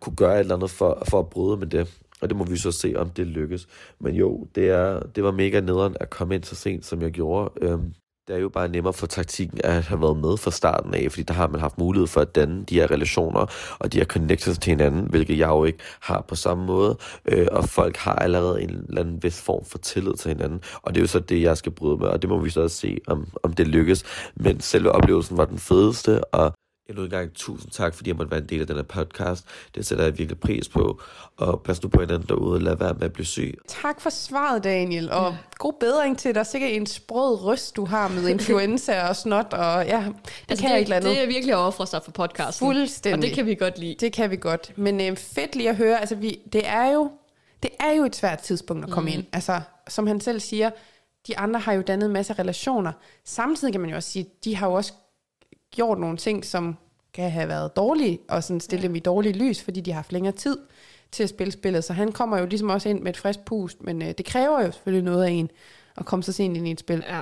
kunne gøre et eller andet for, for at bryde med det. Og det må vi så se, om det lykkes. Men jo, det, er, det var mega nederen at komme ind så sent, som jeg gjorde. Øhm, det er jo bare nemmere for taktikken at have været med fra starten af, fordi der har man haft mulighed for at danne de her relationer og de her connections til hinanden, hvilket jeg jo ikke har på samme måde. Øh, og folk har allerede en eller anden vis form for tillid til hinanden, og det er jo så det, jeg skal bryde med, og det må vi så også se, om, om det lykkes. Men selve oplevelsen var den fedeste, og Endnu en gang tusind tak, fordi jeg måtte være en del af den her podcast. Det sætter jeg virkelig pris på. Og pas nu på hinanden derude, lad være med at blive syg. Tak for svaret, Daniel, og ja. god bedring til dig. Sikkert en sprød røst, du har med influenza og snot, og ja, det altså, kan det, ikke lade det er virkelig at ofre sig for podcasten. Fuldstændig. Og det kan vi godt lide. Det kan vi godt. Men øh, fedt lige at høre, altså vi, det, er jo, det er jo et svært tidspunkt at komme mm. ind. Altså, som han selv siger, de andre har jo dannet en masse relationer. Samtidig kan man jo også sige, de har jo også gjort nogle ting, som kan have været dårlige, og sådan stille ja. dem i dårligt lys, fordi de har haft længere tid til at spille spillet. Så han kommer jo ligesom også ind med et frisk pust, men øh, det kræver jo selvfølgelig noget af en, at komme så sent ind i et spil. Ja.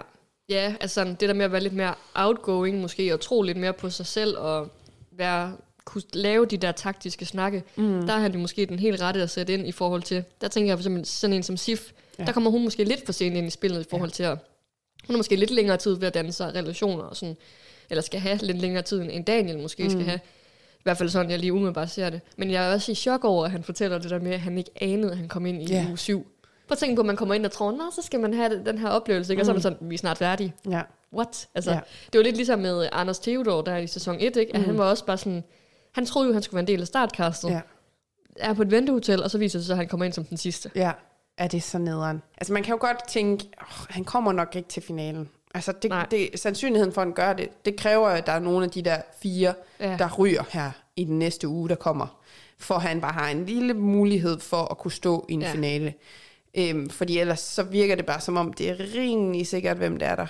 Ja, altså sådan, det der med at være lidt mere outgoing måske, og tro lidt mere på sig selv, og være, kunne lave de der taktiske snakke, mm. der har han jo måske den helt rette at sætte ind i forhold til, der tænker jeg for eksempel sådan en som Sif, ja. der kommer hun måske lidt for sent ind i spillet i forhold ja. til at, hun har måske lidt længere tid ved at danne sig relationer og sådan, eller skal have lidt længere tid, end Daniel måske mm. skal have. I hvert fald sådan, jeg lige umiddelbart ser det. Men jeg er også i chok over, at han fortæller det der med, at han ikke anede, at han kom ind i yeah. uge 7. Prøv at tænke på, at man kommer ind og tror, nå, så skal man have den her oplevelse, ikke? og så er man sådan, vi er snart færdige. Ja. What? Altså, Ja. Det var lidt ligesom med Anders Theodor, der i sæson 1, ikke? at han var også bare sådan, han troede jo, han skulle være en del af startcastet. Ja. Er på et ventehotel, og så viser det sig, at han kommer ind som den sidste. Ja, er det så nederen. Altså man kan jo godt tænke, oh, han kommer nok ikke til finalen. Altså det, Nej. det, sandsynligheden for, at han gør det, det kræver, at der er nogle af de der fire, Ja. der ryger her i den næste uge, der kommer. For han bare har en lille mulighed for at kunne stå i en ja. finale. Øhm, fordi ellers så virker det bare som om, det er rimelig sikkert, hvem det er, der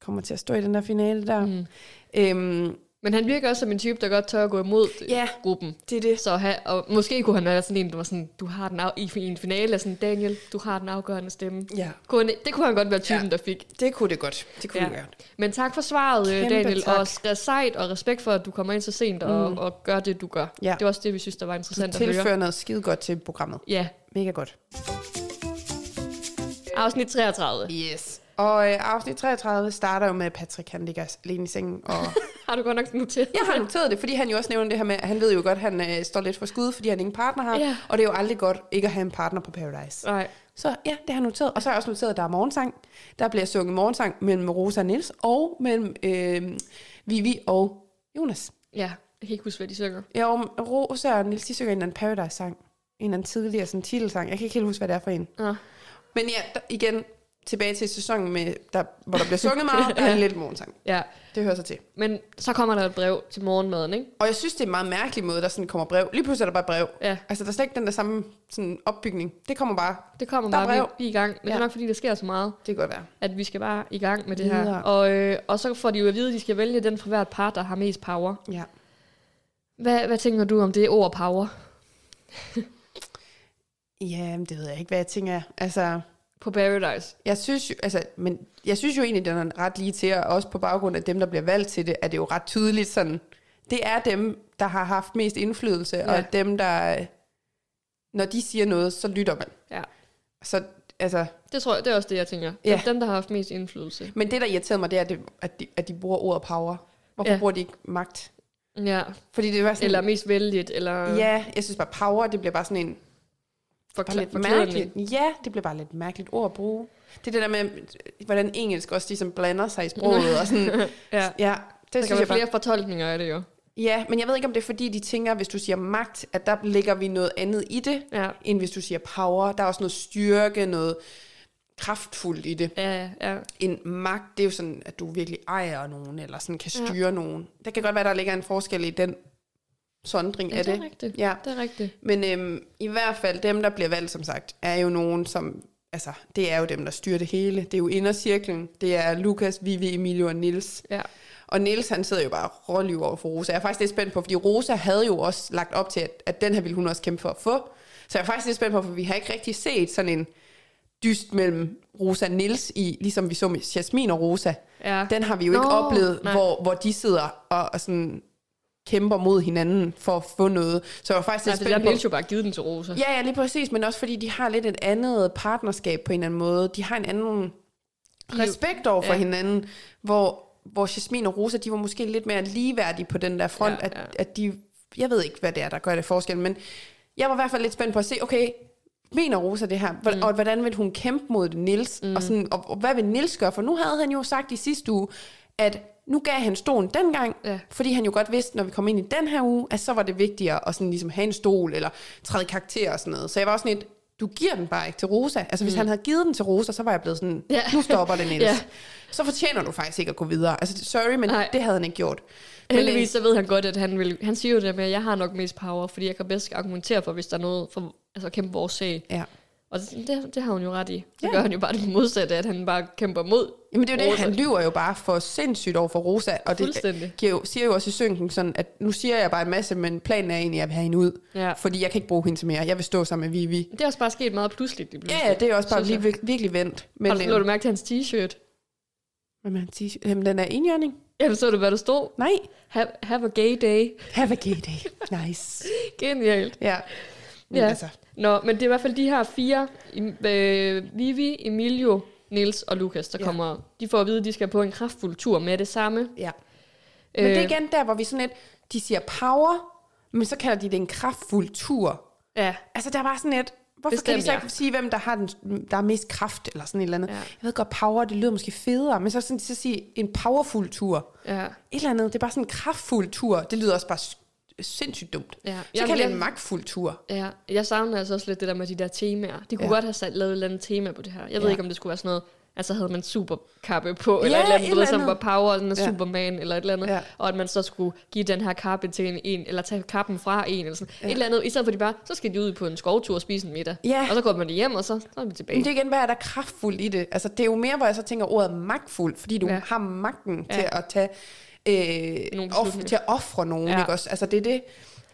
kommer til at stå i den der finale der. Mm. Øhm, Men han virker også som en type, der godt tør at gå imod Ja. gruppen. Det er det. Så ha, og måske kunne han være sådan en, der var sådan, du har den af, i en finale, sådan, Daniel, du har den afgørende stemme. Ja. Kunne, det kunne han godt være typen, Ja. der fik. Det kunne det godt. Det kunne Ja. det godt. Men tak for svaret, øh, Kæmpe Daniel. tak. Og res- sejt og respekt for, at du kommer ind så sent og, Mm. og gør det, du gør. Ja. Det var også det, vi synes, der var Du interessant at høre. tilfører noget skide godt til programmet. Ja, Mega godt. afsnit 33. Yes. Og øh, afsnit 33 starter jo med, at Patrick han ligger alene i sengen. Og Har du godt nok noteret? jeg har noteret det, fordi han jo også nævner det her med, at han ved jo godt, han øh, står lidt for skud, fordi han ingen partner har. Ja. Og det er jo aldrig godt ikke at have en partner på Paradise. Nej. Så ja, det har jeg noteret. Og så har jeg også noteret, at der er morgensang. Der bliver sunget morgensang mellem Rosa og Niels, og mellem øh, Vivi og Jonas. Ja, jeg kan ikke huske, hvad de synger. Ja, og Rosa og Niels, de synger en eller anden Paradise-sang. En eller anden tidligere sådan titelsang. Jeg kan ikke helt huske, hvad det er for en. Nå. Men ja, der, igen, tilbage til sæsonen, med, der, hvor der bliver sunget meget, der er en lidt morgensang. Ja, Det hører sig til. men så kommer der et brev til morgenmaden, ikke? Og jeg synes, det er en meget mærkelig måde, der sådan kommer brev. Lige pludselig er der bare brev. Ja. Altså, der er slet ikke den der samme sådan, opbygning. Det kommer bare. Det kommer Der er bare, brev. vi, vi er i gang. Men ja. det er nok, fordi der sker så meget, Det kan godt være. at vi skal bare i gang med det her. Og, øh, og så får de jo at vide, at de skal vælge den fra hvert par, der har mest power. Ja. Hvad, hvad tænker du om det ord power Ja, det ved jeg ikke, hvad jeg tænker. Altså, på Paradise? jeg synes jo, altså, men jeg synes jo egentlig, den er ret lige til, og også på baggrund af dem, der bliver valgt til det, er det jo ret tydeligt sådan, det er dem, der har haft mest indflydelse, ja. Og dem, der, når de siger noget, så lytter man. Ja. Så, altså, Det tror jeg, det er også det, jeg tænker. Ja. Dem, der har haft mest indflydelse. men det, der irriterer mig, det er, at, at, de, at de bruger ordet power. Hvorfor. Ja. bruger de ikke magt? Ja, Fordi det var sådan, eller mest vældigt, eller Ja, jeg synes bare, power, det bliver bare sådan en... Forkla- lidt mærkeligt. Ja, det bliver bare lidt mærkeligt ord at bruge. Det er det der med, hvordan engelsk også ligesom blander sig i sproget. og sådan, Ja. ja, det Der synes kan jeg være bare. flere fortolkninger af det jo. Ja, men jeg ved ikke, om det er fordi, de tænker, hvis du siger magt, at der lægger vi noget andet i det, Ja, end hvis du siger power. Der er også noget styrke, noget kraftfuldt i det. ja, ja. ja. En magt, det er jo sådan, at du virkelig ejer nogen, eller sådan kan Ja. styre nogen. Det kan godt være, der ligger en forskel i den sondring ja af det det. er rigtigt. Ja. Det er rigtigt. Men øhm, i hvert fald dem, der bliver valgt, som sagt, er jo nogen, som... Altså, det er jo dem, der styrer det hele. Det er jo indercirklen. Det er Lukas, Vivi, Emilio og Nils. Ja. Og Nils, han sidder jo bare råliv over for Rosa. Jeg er faktisk lidt spændt på, fordi Rosa havde jo også lagt op til, at, at den her ville hun også kæmpe for at få. Så jeg er faktisk lidt spændt på, for vi har ikke rigtig set sådan en dyst mellem Rosa og Nils i, ligesom vi så med Jasmin og Rosa. Ja. Den har vi jo Nå, ikke oplevet, nej. hvor, hvor de sidder og, og sådan kæmper mod hinanden for at få noget. Så jeg var faktisk lidt spændt på... Niels jo bare givet den til Rosa. Ja, ja, lige præcis, men også fordi de har lidt et andet partnerskab på en eller anden måde. De har en anden respekt over for ja. Hinanden, hvor, hvor Jasmin og Rosa, de var måske lidt mere ligeværdige på den der front, Ja, at, ja. at de, jeg ved ikke, hvad det er, der gør det forskel, men jeg var i hvert fald lidt spændt på at se, okay, mener Rosa det her, mm. og hvordan vil hun kæmpe mod det, Nils, mm. og, sådan, og, og hvad vil Nils gøre, for nu havde han jo sagt i sidste uge, at nu gav han stolen dengang, Ja. fordi han jo godt vidste, når vi kom ind i den her uge, at så var det vigtigere at sådan ligesom have en stol, eller træde karakter og sådan noget. Så jeg var også sådan lidt, du giver den bare ikke til Rosa. Altså hvis han havde givet den til Rosa, så var jeg blevet sådan, Ja. nu stopper det, Niels. Ja. Så fortjener du faktisk ikke at gå videre. Altså sorry, men Nej. det havde han ikke gjort. Men, Heldigvis så ved han godt, at han vil... Han siger jo det med, at jeg har nok mest power, fordi jeg kan bedst argumentere for, hvis der er noget for altså, at kæmpe vores sag. øh, ja. Og det, det, det har hun jo ret i. Så Ja. gør han jo bare det modsatte, at han bare kæmper mod. Jamen det er jo det, Rosa. han lyver jo bare for sindssygt over for Rosa. Og det giver jo, siger jo også i synken sådan, at nu siger jeg bare en masse, men planen er egentlig, at jeg vil have hende ud. Ja. Fordi jeg kan ikke bruge hende til mere. Jeg vil stå sammen med Vivi. Det er også bare sket meget pludseligt. lige Ja, pludselig. ja, det er også bare lige, vir- virkelig vendt. Men, Har du, lå du mærke til hans t-shirt? Hvad med en t-shirt? Jamen, den er indjørning. Jamen, så du, hvad der stod? Nej. Have, have a gay day. Have a gay day. Nice. Genialt. Ja. Men Ja. altså, Nå, men det er i hvert fald de her fire, øh, Vivi, Emilio, Nils og Lukas, der Ja. ja. kommer. De får at vide, at de skal på en kraftfuld tur med det samme. ja. Men det er Øh, igen der, hvor vi sådan lidt, de siger power, men så kalder de det en kraftfuld tur. Ja, Altså, der var sådan lidt, hvorfor Bestemt, kan de så ja. ikke sige, hvem der har, den, der er mest kraft, eller sådan et eller andet. Ja. Jeg ved godt, power, det lyder måske federe, men så sådan så sige en powerful tur. ja. Et eller andet, det er bare sådan en kraftfuld tur. Det lyder også bare sindssygt dumt. ja. Så Jamen, kan det en magtfuld tur. Ja, jeg savner altså også lidt det der med de der temaer. De kunne Ja. godt have sat, lavet et eller andet tema på det her. Jeg ved Ja. ikke, om det skulle være sådan noget, altså havde man superkappe på, eller Ja, et eller andet, et du ved, eller som andet. var power, en Ja. Superman, eller et eller andet, Ja. og at man så skulle give den her kappe til en, en eller tage kappen fra en, eller sådan Ja. et eller andet, i stedet for de bare, så skal de ud på en skovtur og spise en middag, Ja. og så går man hjem, og så, så er vi tilbage. Men det er igen, hvad er der kraftfuldt i det? Altså, det er jo mere, hvor jeg så tænker ordet magtfuld, fordi du ja. Har magten. Ja. til at tage øh, off, til at ofre nogen, Ja. ikke også? Altså det er det,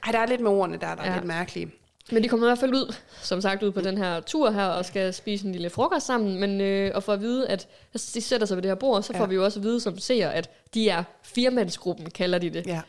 ej, der er lidt med ordene der, der er Ja. lidt mærkelige. Men de kommer i hvert fald ud, som sagt, ud på den her tur her, og skal spise en lille frokost sammen, men øh, og for at vide, at de sætter sig ved det her bord, så får Ja. vi jo også at vide som ser, at de er firmandsgruppen, kalder de det. Ja.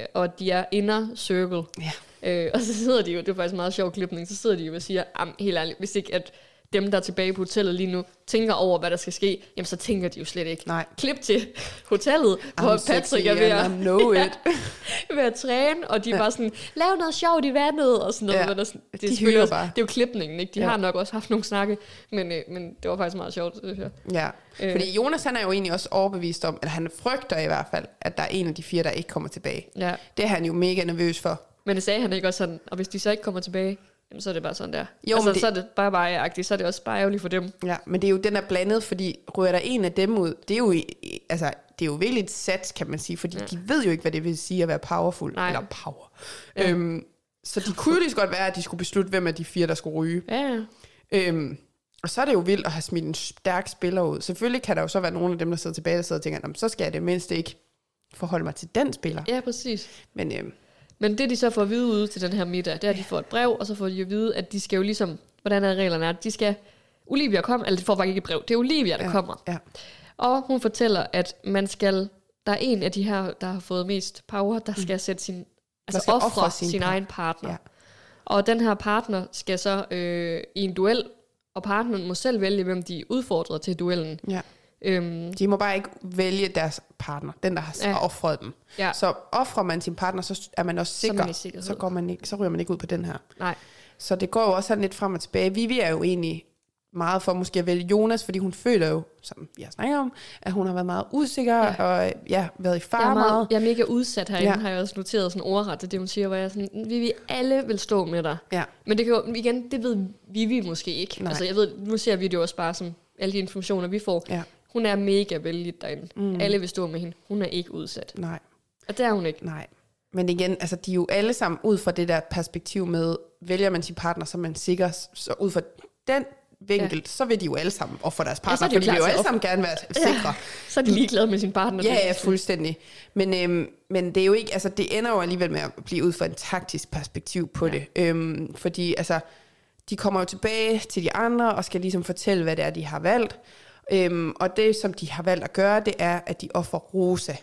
Øh, og de er inner circle. Ja. Øh, og så sidder de jo, det er faktisk en meget sjov klipning, så sidder de jo og siger, "Am, helt ærligt, hvis ikke at dem, der er tilbage på hotellet lige nu, tænker over, hvad der skal ske, jamen så tænker de jo slet ikke. Nej. Klip til hotellet, hvor I'm Patrick sexy er ved at, I know it. ved at træne, og de er bare sådan, lav noget sjovt i vandet, og sådan noget. Ja, men der, er det, er de også, bare. det er jo klipningen, ikke? De Ja. har nok også haft nogle snakke, men, øh, men det var faktisk meget sjovt, synes jeg. Ja, Øh. fordi Jonas han er jo egentlig også overbevist om, eller han frygter i hvert fald, at der er en af de fire, der ikke kommer tilbage. Ja. Det er han jo mega nervøs for. Men det sagde han ikke også sådan, og hvis de så ikke kommer tilbage, jamen, så er det bare sådan der. Jo, altså, det- så er det bare bare så er det også bare ærgerligt for dem. Ja, men det er jo den er blandet, fordi rører der en af dem ud, det er jo, altså, det er jo virkelig et sats, kan man sige, fordi Ja. de ved jo ikke, hvad det vil sige at være powerful, Nej. eller power. Ja. Øhm, så de kunne jo lige så godt være, at de skulle beslutte, hvem af de fire, der skulle ryge. Ja. Øhm, og så er det jo vildt at have smidt en stærk spiller ud. Selvfølgelig kan der jo så være nogle af dem, der sidder tilbage, der sidder og tænker, "Nå, men så skal jeg det mindst ikke forholde mig til den spiller. ja, præcis. Men øhm, Men det de så får at vide ude til den her middag, det er, at de får et brev, og så får de jo at vide, at de skal jo ligesom, hvordan er reglerne er, de skal, Olivia kom, eller de får faktisk ikke et brev, det er Olivia, der ja, kommer. Ja. Og hun fortæller, at man skal, der er en af de her, der har fået mest power, der skal sætte sin, altså ofre sin, sin sin par- egen partner. Ja. Og den her partner skal så øh, i en duel, og partneren må selv vælge, hvem de udfordrer til duellen. ja. Øhm, De må bare ikke vælge deres partner, den der har Ja. offret dem. ja, Så offrer man sin partner, så er man også Så er sikker. man i sikkerhed. så, går man ikke, så ryger man ikke ud på den her. nej. Så det går jo også sådan lidt frem og tilbage. Vivi er jo egentlig meget for måske at vælge Jonas, fordi hun føler jo, som vi har snakket om, at hun har været meget usikker Ja. og ja, været i far Jeg er, meget. meget, jeg er mega udsat herinde, ja. Har jeg også noteret sådan ordret til det, hun siger, hvor jeg er sådan, vi, vi alle vil stå med dig. Ja. Men det kan jo, igen, det ved Vivi måske ikke. Nej. Altså jeg ved, nu ser vi det jo også bare som alle de informationer, vi får. Ja. Hun er mega vældig derinde. Mm. Alle vil stå med hende. Hun er ikke udsat. Nej, Og det er hun ikke. nej. Men igen, altså de er jo alle sammen ud fra det der perspektiv med, vælger man sin partner, så man sikker, så ud fra den vinkel, ja. så vil de jo alle sammen ofre deres partner, er de fordi de vil jo alle sammen gerne være sikre. Så er de ligeglade med sin partner. Ja, ja, fuldstændig. Men, øhm, men det er jo ikke, altså det ender jo alligevel med at blive ud fra en taktisk perspektiv på Ja. ja. det. Øhm, fordi altså, de kommer jo tilbage til de andre og skal ligesom fortælle, hvad det er, de har valgt. Øhm, og det, som de har valgt at gøre, det er, at de offer Rosa.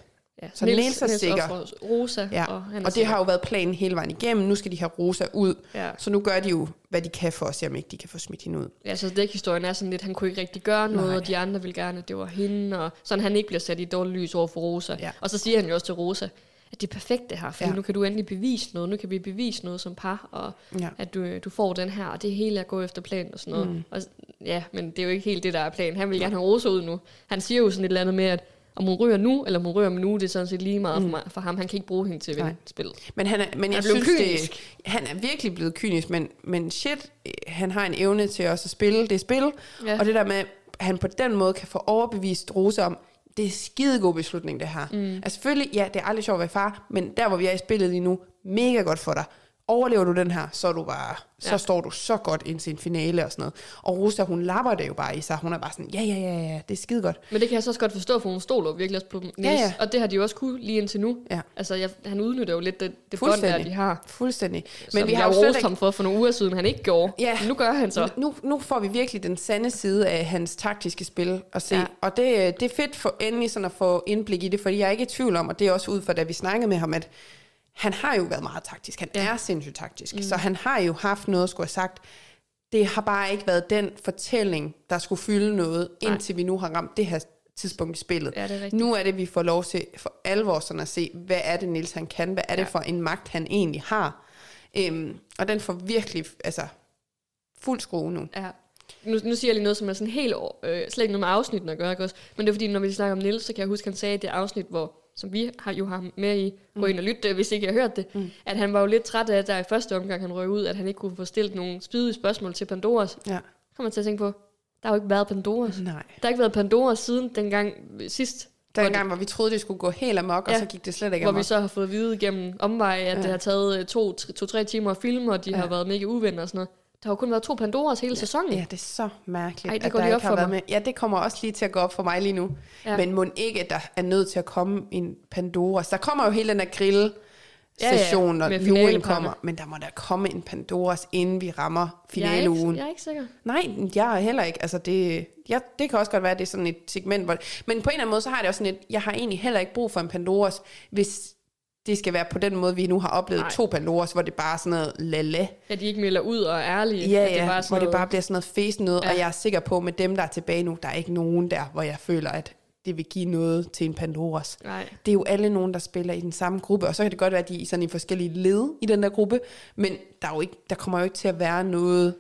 Ja, Så Niels er sikker. Rosa, Ja. og han Og det sikker. har jo været planen hele vejen igennem. Nu skal de have Rosa ud. Ja. Så nu gør de jo, hvad de kan for at se, om ikke de kan få smidt hende ud. Ja, så dækhistorien er sådan lidt, han kunne ikke rigtig gøre noget, Nej. og de andre ville gerne, at det var hende, og sådan han ikke bliver sat i dårligt lys over for Rosa. Ja. Og så siger han jo også til Rosa, at det er perfekt det her, for ja. Nu kan du endelig bevise noget, nu kan vi bevise noget som par, og Ja. at du, du får den her, og det hele er at gå efter planen og sådan noget. Mm. Og, ja, men det er jo ikke helt det, der er planen. Han vil gerne have Rosa ud nu. Han siger jo sådan et eller andet med, at om hun ryger nu, eller om hun ryger uge, det er sådan set lige meget mm. for, mig, for ham. Han kan ikke bruge hende til at vinde spillet. Men, han er, men jeg blevet synes, kynisk. det, han er virkelig blevet kynisk, men, men shit, han har en evne til også at spille det spil, Ja. ja. og det der med, at han på den måde kan få overbevist Rosa om, det er skide god beslutning, det her. Mm. Altså selvfølgelig, ja, det er aldrig sjovt at være far, men der, hvor vi er i spillet lige nu, mega godt for dig. Overlever du den her, så er du bare, så Ja. står du så godt ind til en finale og sådan noget. Og Rosa, hun lapper det jo bare i sig. Hun er bare sådan, ja, ja, ja, ja, det er skide godt. Men det kan jeg så også godt forstå, for hun stoler virkelig også på Niels. Ja, ja. Og det har de jo også kunne lige indtil nu. Ja. Altså, jeg, han udnytter jo lidt det, det bånd, der de har. Fuldstændig. Men Men vi har jo rost ham for for nogle uger siden, han ikke gjorde. Ja. Men nu gør han så. Nu, nu får vi virkelig den sande side af hans taktiske spil at se. Ja. Og det, det er fedt for endelig sådan at få indblik i det, fordi jeg er ikke i tvivl om, og det er også ud fra, da vi snakkede med ham, at han har jo været meget taktisk. Han Ja. er sindssygt taktisk. Mm. Så han har jo haft noget at skulle have sagt. Det har bare ikke været den fortælling, der skulle fylde noget, Nej. indtil vi nu har ramt det her tidspunkt i spillet. Ja, det er rigtigt. Nu er det, vi får lov til for alvor sådan at se, hvad er det, Nils han kan? Hvad er det Ja. for en magt, han egentlig har? Øhm, og den får virkelig, altså, fuld skrue nu. Ja. Nu, nu siger jeg lige noget, som er sådan helt, øh, slet ikke noget med afsnitten at gøre, ikke også? Men det er fordi, når vi snakker om Nils, så kan jeg huske, han sagde i det afsnit, hvor, som vi har jo ham med i, gå ind og lytte, det, hvis ikke jeg har hørt det, mm. at han var jo lidt træt af, der i første omgang, han røg ud, at han ikke kunne få stillet nogle spydige spørgsmål til Pandoras. Ja. Kommer til at tænke på, der har jo ikke været Pandoras. Nej. Der har ikke været Pandoras siden dengang sidst, Der hvor en gang, hvor vi troede, det skulle gå helt amok, ja. Og så gik det slet ikke hvor amok. vi så har fået at vide gennem omveje, at ja. Det har taget øh, to, to-tre timer at filme, og de. Ja. har været mega uvenner og sådan noget. Der har jo kun været to Pandoras hele sæsonen. Ja, det er så mærkeligt, Ej, det at går der lige ikke op har været mig. med. Ja, det kommer også lige til at gå op for mig lige nu. Ja. Ja. Men må ikke, at der er nødt til at komme en Pandoras. Der kommer jo hele den der grill Ja, ja, session, når julen kommer. Men der må der komme en Pandoras, inden vi rammer jeg, er ikke, finaleugen. jeg er ikke sikker. Nej, jeg er heller ikke. Altså det, ja, det kan også godt være, at det er sådan et segment. Hvor, men på en eller anden måde, så har det også sådan et, jeg har egentlig heller ikke brug for en Pandoras, hvis det skal være på den måde, vi nu har oplevet Nej. To Pandoras, hvor det bare er sådan noget lala. At de ikke melder ud og er ærlige. Ja, at det ja, bare hvor sådan det noget- bare bliver sådan noget fesen noget, Ja. ja. og jeg er sikker på, med dem, der er tilbage nu, der er ikke nogen der, hvor jeg føler, at det vil give noget til en Pandoras. Nej. Det er jo alle nogen, der spiller i den samme gruppe, og så kan det godt være, at de er sådan i forskellige led i den der gruppe, men der, er jo ikke, der kommer jo ikke til at være noget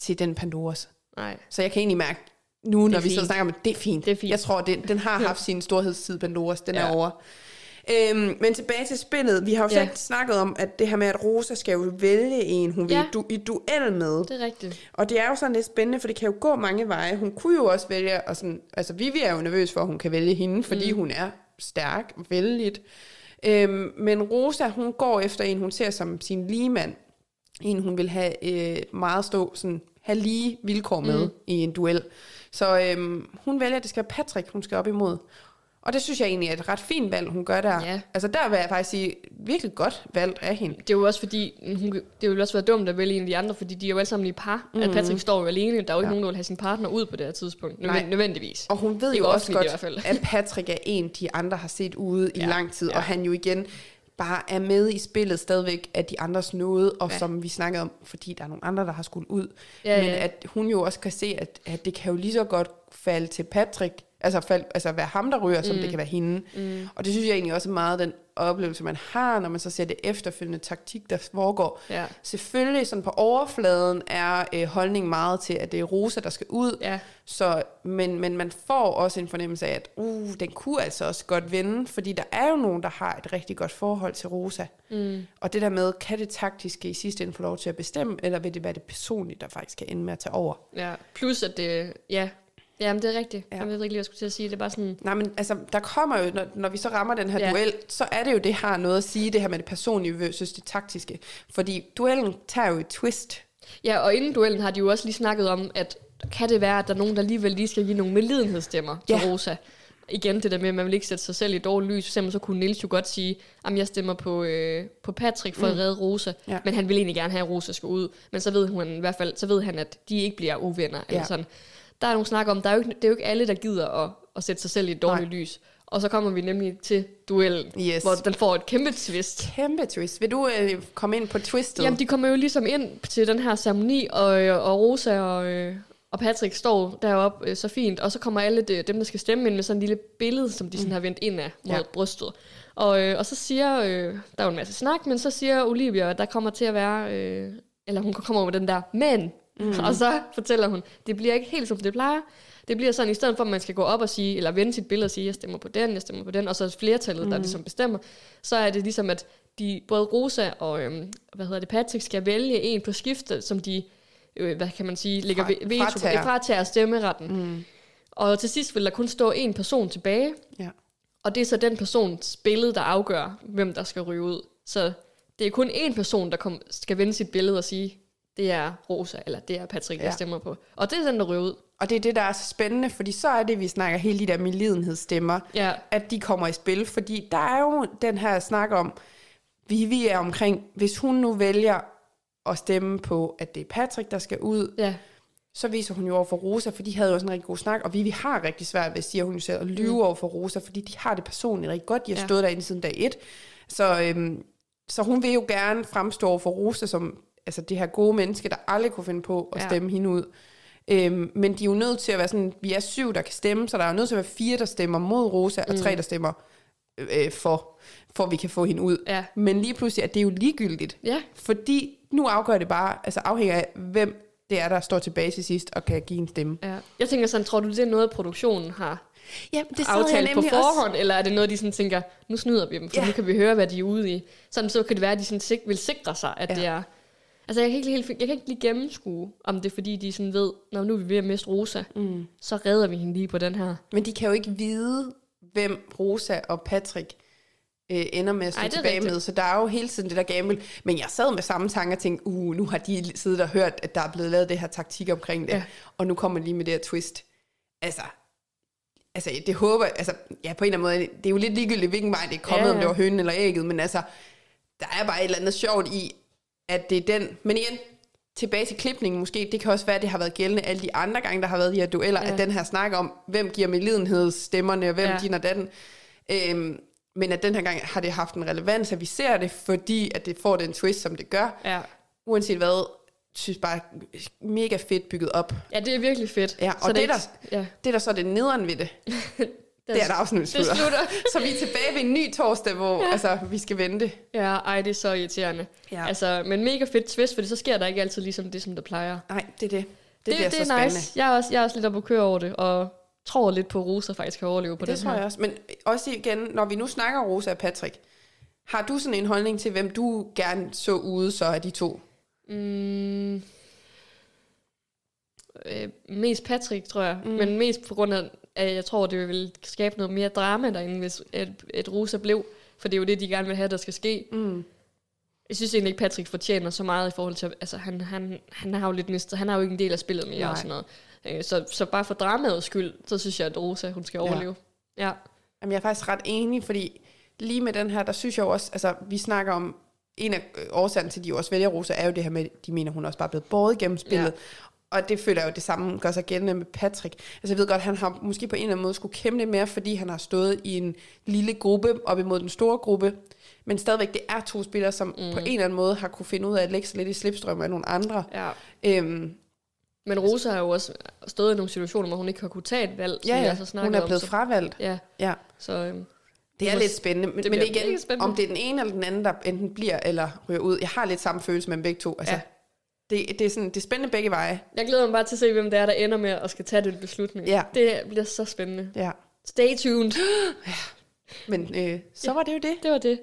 til den Pandoras. Nej. Så jeg kan egentlig mærke, nu når vi fint. snakker om det, er fint. Det er fint. Jeg tror, den, den har haft sin storhedstid, Pandoras, den ja. Ja. er over. Øhm, men tilbage til spillet. Vi har jo Ja. selv snakket om, at det her med, at Rosa skal jo vælge en, hun vil Ja. i, du, i duel med. Det er rigtigt. Og det er jo sådan lidt spændende, for det kan jo gå mange veje. Hun kunne jo også vælge, og sådan, altså Vivi er jo nervøs for, at hun kan vælge hende, fordi mm. hun er stærk, vældigt. Øhm, men Rosa, hun går efter en, hun ser som sin ligemand. En, hun vil have øh, meget stå, sådan, have lige vilkår med mm. i en duel. Så øhm, hun vælger, at det skal være Patrick, hun skal op imod. Og det synes jeg egentlig er et ret fint valg, hun gør der. Ja. Altså der vil jeg faktisk sige, virkelig godt valgt af hende. Det er jo også fordi, hun, det ville også være dumt at vælge en af de andre, fordi de er jo alle sammen i par. Mm. At Patrick står jo alene. Der er jo ikke Ja. nogen, der vil have sin partner ud på det her tidspunkt. Nej. Nødvend, nødvendigvis. Og hun ved jo også offentligt i godt, hvert fald. at Patrick er en, de andre har set ude i Ja. lang tid, Ja. og han jo igen bare er med i spillet stadigvæk af de andres nåde, og ja. som vi snakkede om, fordi der er nogle andre, der har skulle ud. Ja, Men ja. at hun jo også kan se, at, at det kan jo lige så godt falde til Patrick, altså, fald, altså være ham, der ryger, som det kan være hende. Mm. Og det synes jeg egentlig også er meget den oplevelse, man har, når man så ser det efterfølgende taktik, der foregår. Ja. Selvfølgelig sådan på overfladen er øh, holdningen meget til, at det er Rosa, der skal ud, Ja. så, men, men man får også en fornemmelse af, at uh, den kunne altså også godt vinde, fordi der er jo nogen, der har et rigtig godt forhold til Rosa. Mm. Og det der med, kan det taktiske i sidste ende få lov til at bestemme, eller vil det være det personlige, der faktisk kan ende med at tage over? ja. Plus at det, ja. Ja, men det er rigtigt. Ja. Jeg ved ikke lige, hvad jeg skulle til at sige. Det er bare sådan, Nej, men altså, der kommer jo, når, når vi så rammer den her Ja. duel, så er det jo, det har noget at sige, det her med det personlige versus det taktiske. Fordi duellen tager jo et twist. Ja, og inden duellen har de jo også lige snakket om, at kan det være, at der er nogen, der alligevel lige skal give nogle medlidenhedsstemmer til Ja. Rosa. Igen det der med, at man vil ikke sætte sig selv i dårligt lys. For eksempel så kunne Nils jo godt sige, at jeg stemmer på, øh, på Patrick for mm. at redde Rosa. Ja. Men han vil egentlig gerne have, at Rosa skal ud. Men så ved, hun, i hvert fald, så ved han, at de ikke bliver uvenner. Eller Ja. sådan. Der er nogle snak om, der er jo ikke, det er jo ikke alle, der gider at, at sætte sig selv i et dårligt Nej. lys. Og så kommer vi nemlig til duellen, Yes. hvor den får et kæmpe twist. Kæmpe twist. Vil du øh, komme ind på twistet? Jamen, de kommer jo ligesom ind til den her ceremoni, og, og Rosa og, øh, og Patrick står deroppe øh, så fint, og så kommer alle de, dem, der skal stemme ind med sådan en lille billede, som de sådan har vendt ind af mod Ja. brystet. Og, øh, og så siger, øh, der er jo en masse snak, men så siger Olivia, at der kommer til at være, øh, eller hun kommer med den der, men, mm. og så fortæller hun, det bliver ikke helt som det plejer. Det bliver sådan, i stedet for at man skal gå op og sige, eller vende sit billede og sige, jeg stemmer på den, jeg stemmer på den, og så er flertallet, mm. der ligesom bestemmer, så er det ligesom, at de, både Rosa og øhm, hvad hedder det, Patrick skal vælge en på skifte, som de, øh, hvad kan man sige, lægger Fra- ve- veto fratager. fratager stemmeretten. Mm. Og til sidst vil der kun stå en person tilbage, Ja. og det er så den persons billede, der afgør, hvem der skal ryge ud. Så det er kun én person, der kom, skal vende sit billede og sige, det er Rosa, eller det er Patrick, jeg Ja. stemmer på. Og det er den, der ryger ud. Og det er det, der er så spændende, fordi så er det, vi snakker hele de der medlidenhedsstemmer, Ja, at de kommer i spil. Fordi der er jo den her snak om, vi, vi er omkring, hvis hun nu vælger at stemme på, at det er Patrick, der skal ud, ja, så viser hun jo over for Rosa, for de havde jo også en rigtig god snak, og vi, vi har rigtig svært ved, siger hun jo selv, at lyve mm. over for Rosa, fordi de har det personligt rigtig godt. De har ja. stået derinde siden dag et. Så, øhm, så hun vil jo gerne fremstå over for Rosa som altså det her gode menneske, der aldrig kunne finde på at Ja. stemme hende ud. Øhm, men de er jo nødt til at være sådan, vi er syv, der kan stemme, så der er jo nødt til at være fire, der stemmer mod Rosa, og tre, der stemmer øh, for, for at vi kan få hende ud. Ja. Men lige pludselig er det jo ligegyldigt. ja, Fordi nu afgør det bare, altså afhænger af, hvem det er, der står tilbage til sidst og kan give en stemme. ja. Jeg tænker sådan, tror du, det er noget, produktionen har Ja, det aftalt på forhånd, eller er det noget, de sådan tænker, nu snyder vi dem, for Ja. nu kan vi høre, hvad de er ude i. Sådan så kan det være, at de sådan sik- vil sikre sig, at ja. det er... Altså, jeg kan ikke helt, jeg kan ikke lige gennemskue, om det er, fordi de sådan ved, når nu er vi ved at miste Rosa, mm. så redder vi hende lige på den her. Men de kan jo ikke vide, hvem Rosa og Patrick øh, ender med at stå Ej, tilbage rigtigt. med. Så der er jo hele tiden det der gamble. Men jeg sad med samme tanke og tænkte, uh, nu har de siddet og hørt, at der er blevet lavet det her taktik omkring det. Ja. Og nu kommer lige med det her twist. Altså, altså det håber altså, ja, på en eller anden måde, det er jo lidt ligegyldigt, hvilken vej det er kommet, ja. om det var hønen eller ægget, men altså, der er bare et eller andet sjovt i, at det er den, men igen, tilbage til klipningen måske, det kan også være, at det har været gældende alle de andre gange, der har været de her dueller, Ja. at den her snak om, hvem giver medlidenhedsstemmerne, og hvem Ja. din og den. Øhm, men at den her gang har det haft en relevans, at vi ser det, fordi at det får den twist, som det gør. Ja. Uanset hvad, synes bare mega fedt bygget op. ja, det er virkelig fedt. Ja, og så det er er ikke- ja, Det der så er det nederen ved det, det er, at afsnittet det slutter. slutter. Så vi er tilbage ved en ny torsdag, hvor ja. altså, vi skal vente. Ja, ej, det er så irriterende. Ja. Altså, men mega fedt twist, fordi så sker der ikke altid ligesom det, som der plejer. Nej, det er det. Det, det, det så er spændende. nice. Jeg er, også, jeg er også lidt oppe at køre over det, og tror lidt på, at Rosa faktisk kan overleve på Det den tror her. jeg også. Men også igen, når vi nu snakker Rosa og Patrick, har du sådan en holdning til, hvem du gerne så ude så af de to? Mm, øh, mest Patrick, tror jeg. Mm. Men mest på grund af, jeg tror, det vil skabe noget mere drama derinde, hvis et, et Rosa blev. For det er jo det, de gerne vil have, der skal ske. Mm. Jeg synes egentlig ikke, Patrick fortjener så meget i forhold til... Altså, han, han, han har jo lidt mistet... Han har jo ikke en del af spillet mere Nej. og sådan noget. Øh, Så, så bare for dramaets skyld, så synes jeg, at Rosa, hun skal Ja. overleve. Ja. Jamen, jeg er faktisk ret enig, fordi lige med den her, der synes jeg også, altså vi snakker om, en af årsagerne til, at de også vælger Rosa, er jo det her med, de mener, hun er også bare blevet båret gennem spillet. Ja. Og det føler jeg jo det samme gør sig gældende med Patrick. Altså jeg ved godt, han har måske på en eller anden måde skulle kæmpe lidt mere, fordi han har stået i en lille gruppe op imod den store gruppe. Men stadigvæk, det er to spillere, som mm. på en eller anden måde har kunne finde ud af at lægge sig lidt i slipstrøm af nogle andre. ja. Øhm, Men Rosa har jo også stået i nogle situationer, hvor hun ikke har kunne tage et valg. ja, ja, altså snakkede hun er om, blevet så- fravalgt. Ja, Ja. så... Øhm, Det er lidt spændende, men, det men igen, spændende. om det er den ene eller den anden, der enten bliver eller ryger ud. Jeg har lidt samme følelse med dem begge to. Altså, Ja. Ja. det, det, er sådan, det er spændende begge veje. jeg glæder mig bare til at se, hvem det er, der ender med at skal tage den beslutning. Ja. Det bliver så spændende. Ja. Stay tuned. Men øh, så var det jo det. Det var det.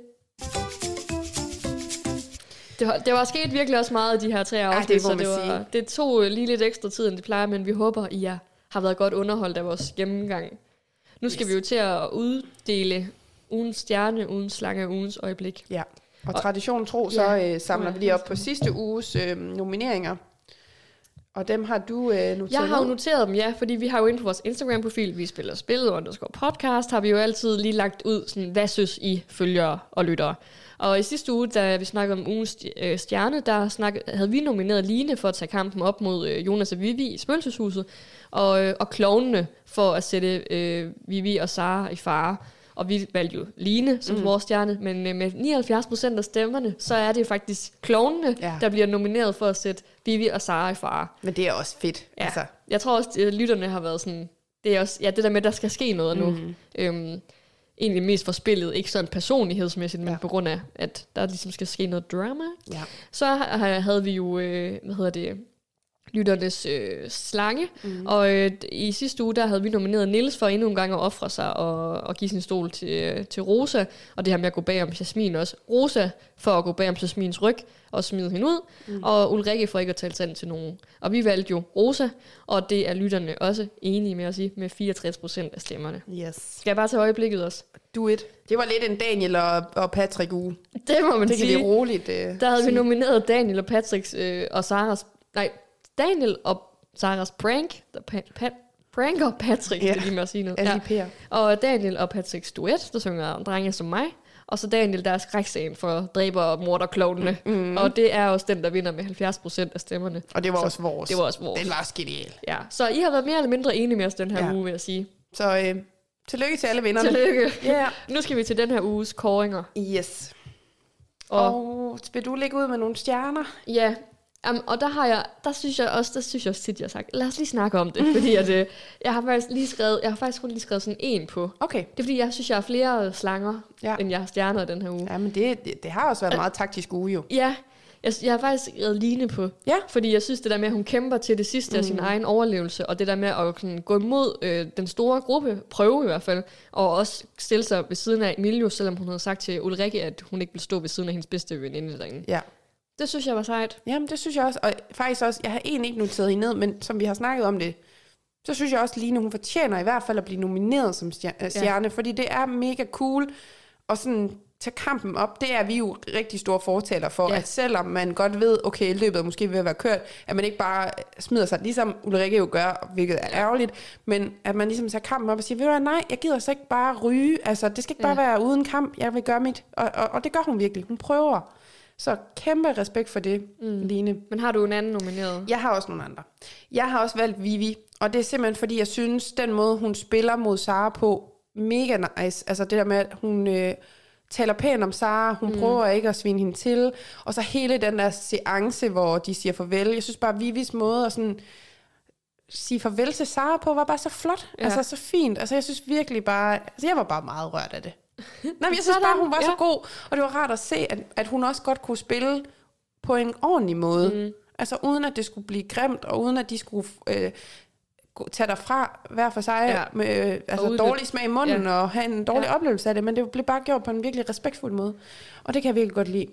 Det var, det var sket virkelig også meget de her tre afsnit, det så det, var, sige. det tog lige lidt ekstra tid, end det plejer, men vi håber, I er, har været godt underholdt af vores gennemgang. Nu skal Yes. vi jo til at uddele ugens stjerne, ugens slange, ugens øjeblik. Ja. Og traditionen tro, så Ja. øh, samler vi lige op på sidste uges øh, nomineringer. Og dem har du øh, noteret Jeg har jo noteret dem, ja, fordi vi har jo inde på vores Instagram-profil, vi spiller spil, underscore podcast, har vi jo altid lige lagt ud, sådan, hvad synes I følgere og lyttere. Og i sidste uge, da vi snakkede om ugens øh, stjerne, der snak, havde vi nomineret Line for at tage kampen op mod øh, Jonas og Vivi i spøgelseshuset, og, øh, og klovnene for at sætte øh, Vivi og Sara i fare. Og vi valgte jo Line som mm. vores stjerne, men øh, med 79 procent af stemmerne, så er det faktisk klovnene, ja. Der bliver nomineret for at sætte Vivi og Sara i fare. Men det er også fedt. Ja. Altså, Jeg tror også, at lytterne har været sådan... Det er også, ja, det der med, at der skal ske noget nu. Mm. Øhm, egentlig mest for spillet, ikke sådan personlighedsmæssigt, men ja. På grund af, at der ligesom skal ske noget drama. ja. Så ha- havde vi jo, øh, hvad hedder det, lytternes øh, slange, mm. og øh, i sidste uge, der havde vi nomineret Nils for endnu en gang at ofre sig og, og give sin stol til, øh, til Rosa, og det her med at gå bag om Jasmin også. Rosa for at gå bag om Jasmins ryg og smide hende ud, mm. og Ulrikke for ikke at tale sandt til nogen. Og vi valgte jo Rosa, og det er lytterne også enige med os i, med 64 procent af stemmerne. Yes. Skal jeg bare tage øjeblikket også? Do it. Det var lidt en Daniel og, og Patrick uge. Det må man Det kan sige. vi roligt øh, Der havde vi sige. nomineret Daniel og Patricks øh, og Saras... Nej, Daniel og Saras prank. Der pa- pa- pranker Patrick. Ja. det er lige med at sige noget. Alle Ja. Og Daniel og Patricks duet, der synger Drenge som mig. Og så Daniel, der er skræksagen for dræber og morderklovnene. Mm. Og det er også den, der vinder med 70 procent af stemmerne. Og det var Så også vores. Det var også vores. Den var også genial. Ja. Så I har været mere eller mindre enige med os den her ja. Uge, vil jeg sige. Så øh, tillykke til alle vinderne. Tillykke. Ja. Nu skal vi til den her uges kåringer. Yes. Og, Og vil du lægge ud med nogle stjerner? Ja, um, og der har jeg, der synes jeg også, der synes jeg også tit, jeg har sagt, lad os lige snakke om det, fordi at, øh, jeg har faktisk lige skrevet, jeg har faktisk kun lige skrevet sådan en på. Okay. Det er fordi, jeg synes, jeg har flere slanger, ja. End jeg har stjerner den her uge. Ja, men det, det, det har også været en meget taktisk uge jo. Ja, jeg, jeg har faktisk skrevet Line på, Ja. fordi jeg synes, det der med, at hun kæmper til det sidste mm. af sin egen overlevelse, og det der med at sådan, gå imod øh, den store gruppe, prøve i hvert fald, og også stille sig ved siden af Emilio, selvom hun havde sagt til Ulrikke, at hun ikke ville stå ved siden af hendes bedste veninde derinde. Ja. Det synes jeg var sejt. Jamen, det synes jeg også. Og faktisk også, jeg har egentlig ikke noteret hende ned, men som vi har snakket om det, så synes jeg også, Line, hun fortjener i hvert fald at blive nomineret som øh, stjerne, ja. fordi det er mega cool, og sådan tage kampen op, det er vi jo rigtig store fortaler for, Ja. at selvom man godt ved, okay, løbet er måske ved at være kørt, at man ikke bare smider sig, ligesom Ulrike jo gør, hvilket er ærgerligt, men at man ligesom tager kampen op og siger, ved du hvad, nej, jeg gider så ikke bare ryge, altså det skal ikke bare Ja. være uden kamp, jeg vil gøre mit, og, og, og det gør hun virkelig, hun prøver. Så kæmpe respekt for det, mm. Line. Men har du en anden nomineret? Jeg har også nogle andre. Jeg har også valgt Vivi, og det er simpelthen fordi, jeg synes, den måde, hun spiller mod Sara på, mega nice. Altså det der med, at hun øh, taler pænt om Sara, hun mm. prøver ikke at svine hende til, og så hele den der seance, hvor de siger farvel. Jeg synes bare, Vivis måde at sådan sige farvel til Sara på, var bare så flot. Ja. Altså så fint. Altså jeg synes virkelig bare, altså jeg var bare meget rørt af det. Nej, men jeg synes bare, hun var ja. så god, og det var rart at se, at, at hun også godt kunne spille på en ordentlig måde. Mm. Altså uden at det skulle blive grimt, og uden at de skulle øh, tage derfra hver for sig, Ja. med øh, altså dårlig smag i munden, ja. og have en dårlig Ja. oplevelse af det, men det blev bare gjort på en virkelig respektfuld måde. Og det kan jeg virkelig godt lide.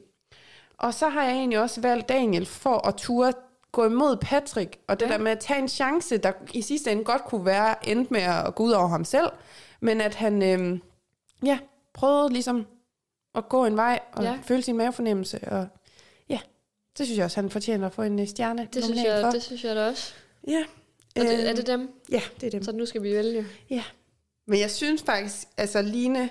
Og så har jeg egentlig også valgt Daniel for at ture gå imod Patrick, og det ja. der med at tage en chance, der i sidste ende godt kunne være endt med at gå ud over ham selv, men at han øh, ja, prøvede ligesom at gå en vej og Ja. føle sin mavefornemmelse, og ja, det synes jeg også, han fortjener at få en øh, stjerne. Det synes, jeg, for. det synes jeg da også. Ja. Og det, er Øhm, det dem? Ja, det er dem. Så nu skal vi vælge. Ja. Men jeg synes faktisk, altså Line,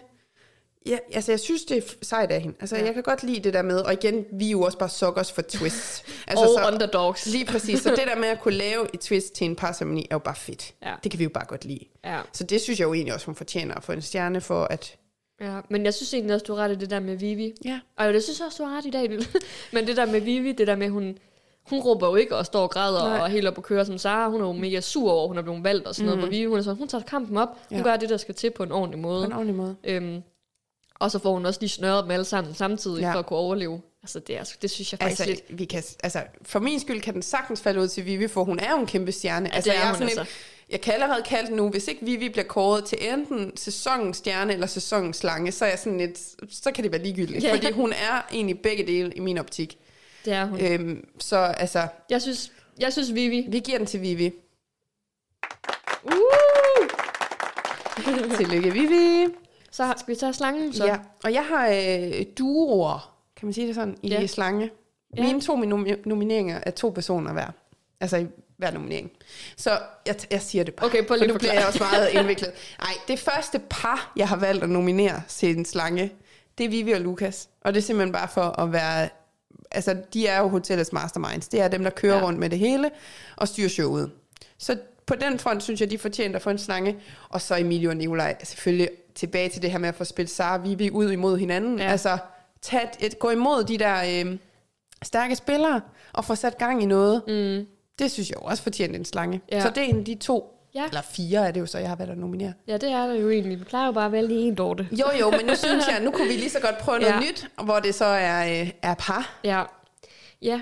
ja, altså jeg synes, det er sejt af hende. Altså ja. jeg kan godt lide det der med, og igen, vi er jo også bare suckers for twists. Altså, og så, underdogs. lige præcis. Så det der med at kunne lave et twist til en parceremoni, er jo bare fedt. Ja. Det kan vi jo bare godt lide. Ja. Så det synes jeg jo egentlig også, hun fortjener at få en stjerne for, at... ja. Men jeg synes egentlig også, du har ret i det der med Vivi. Ja. Og det synes jeg også, du har ret i dag. Men det der med Vivi, det der med, hun, hun råber jo ikke og står og græder Nej. og helt op og kører som Sara. Hun er jo mega sur over, hun er blevet valgt og sådan noget. Mhm. Hvor Vivi, hun er sådan, hun tager kampen op. Hun Ja. gør det, der skal til på en ordentlig På måde. en ordentlig måde. Øhm, og så får hun også lige snørret dem alle sammen samtidig, Ja. for at kunne overleve. Altså, det, er, det synes jeg faktisk Altså, lidt. vi kan, altså, for min skyld kan den sagtens falde ud til Vivi, for hun er jo en kæmpe stjerne. Ja, altså, det er jeg, hun sådan altså. en, jeg kan allerede kalde den nu, hvis ikke Vivi bliver kåret til enten sæsonens stjerne eller sæsonens slange, så er jeg sådan lidt, så kan det være ligegyldigt. Ja. Fordi hun er egentlig begge dele i min optik. Det er hun. Øhm, så altså, Jeg synes, jeg synes Vivi. vi giver den til Vivi. Uh! Tillykke, Vivi. Så skal vi tage slangen, så? Ja, og jeg har øh, duoer, kan man sige det sådan, i ja. slange. Mine to nom- nomineringer er to personer hver. Altså hver nominering. Så jeg, jeg siger det bare. Okay, at nu bliver jeg også meget indviklet. Nej, det første par, jeg har valgt at nominere til en slange, det er Vivi og Lukas. Og det er simpelthen bare for at være... Altså, de er jo hotellets masterminds. Det er dem, der kører Ja. rundt med det hele og styrer showet. Så på den front synes jeg, de fortjener at få en slange. Og så Emilio og Nikolaj selvfølgelig tilbage til det her med at få spillet Sara og Vivi ud imod hinanden. Ja. Altså, tag et, gå imod de der øh, stærke spillere og få sat gang i noget. Mm. Det synes jeg jo også fortjener en slange. Ja. Så det er en af de to, Ja. eller fire er det jo så, jeg har valgt at nominere. ja, det er der jo egentlig. Vi plejer jo bare at vælge en dorte. Jo, jo, men nu synes jeg, nu kunne vi lige så godt prøve noget Ja. nyt, hvor det så er, øh, er par. Ja. Ja,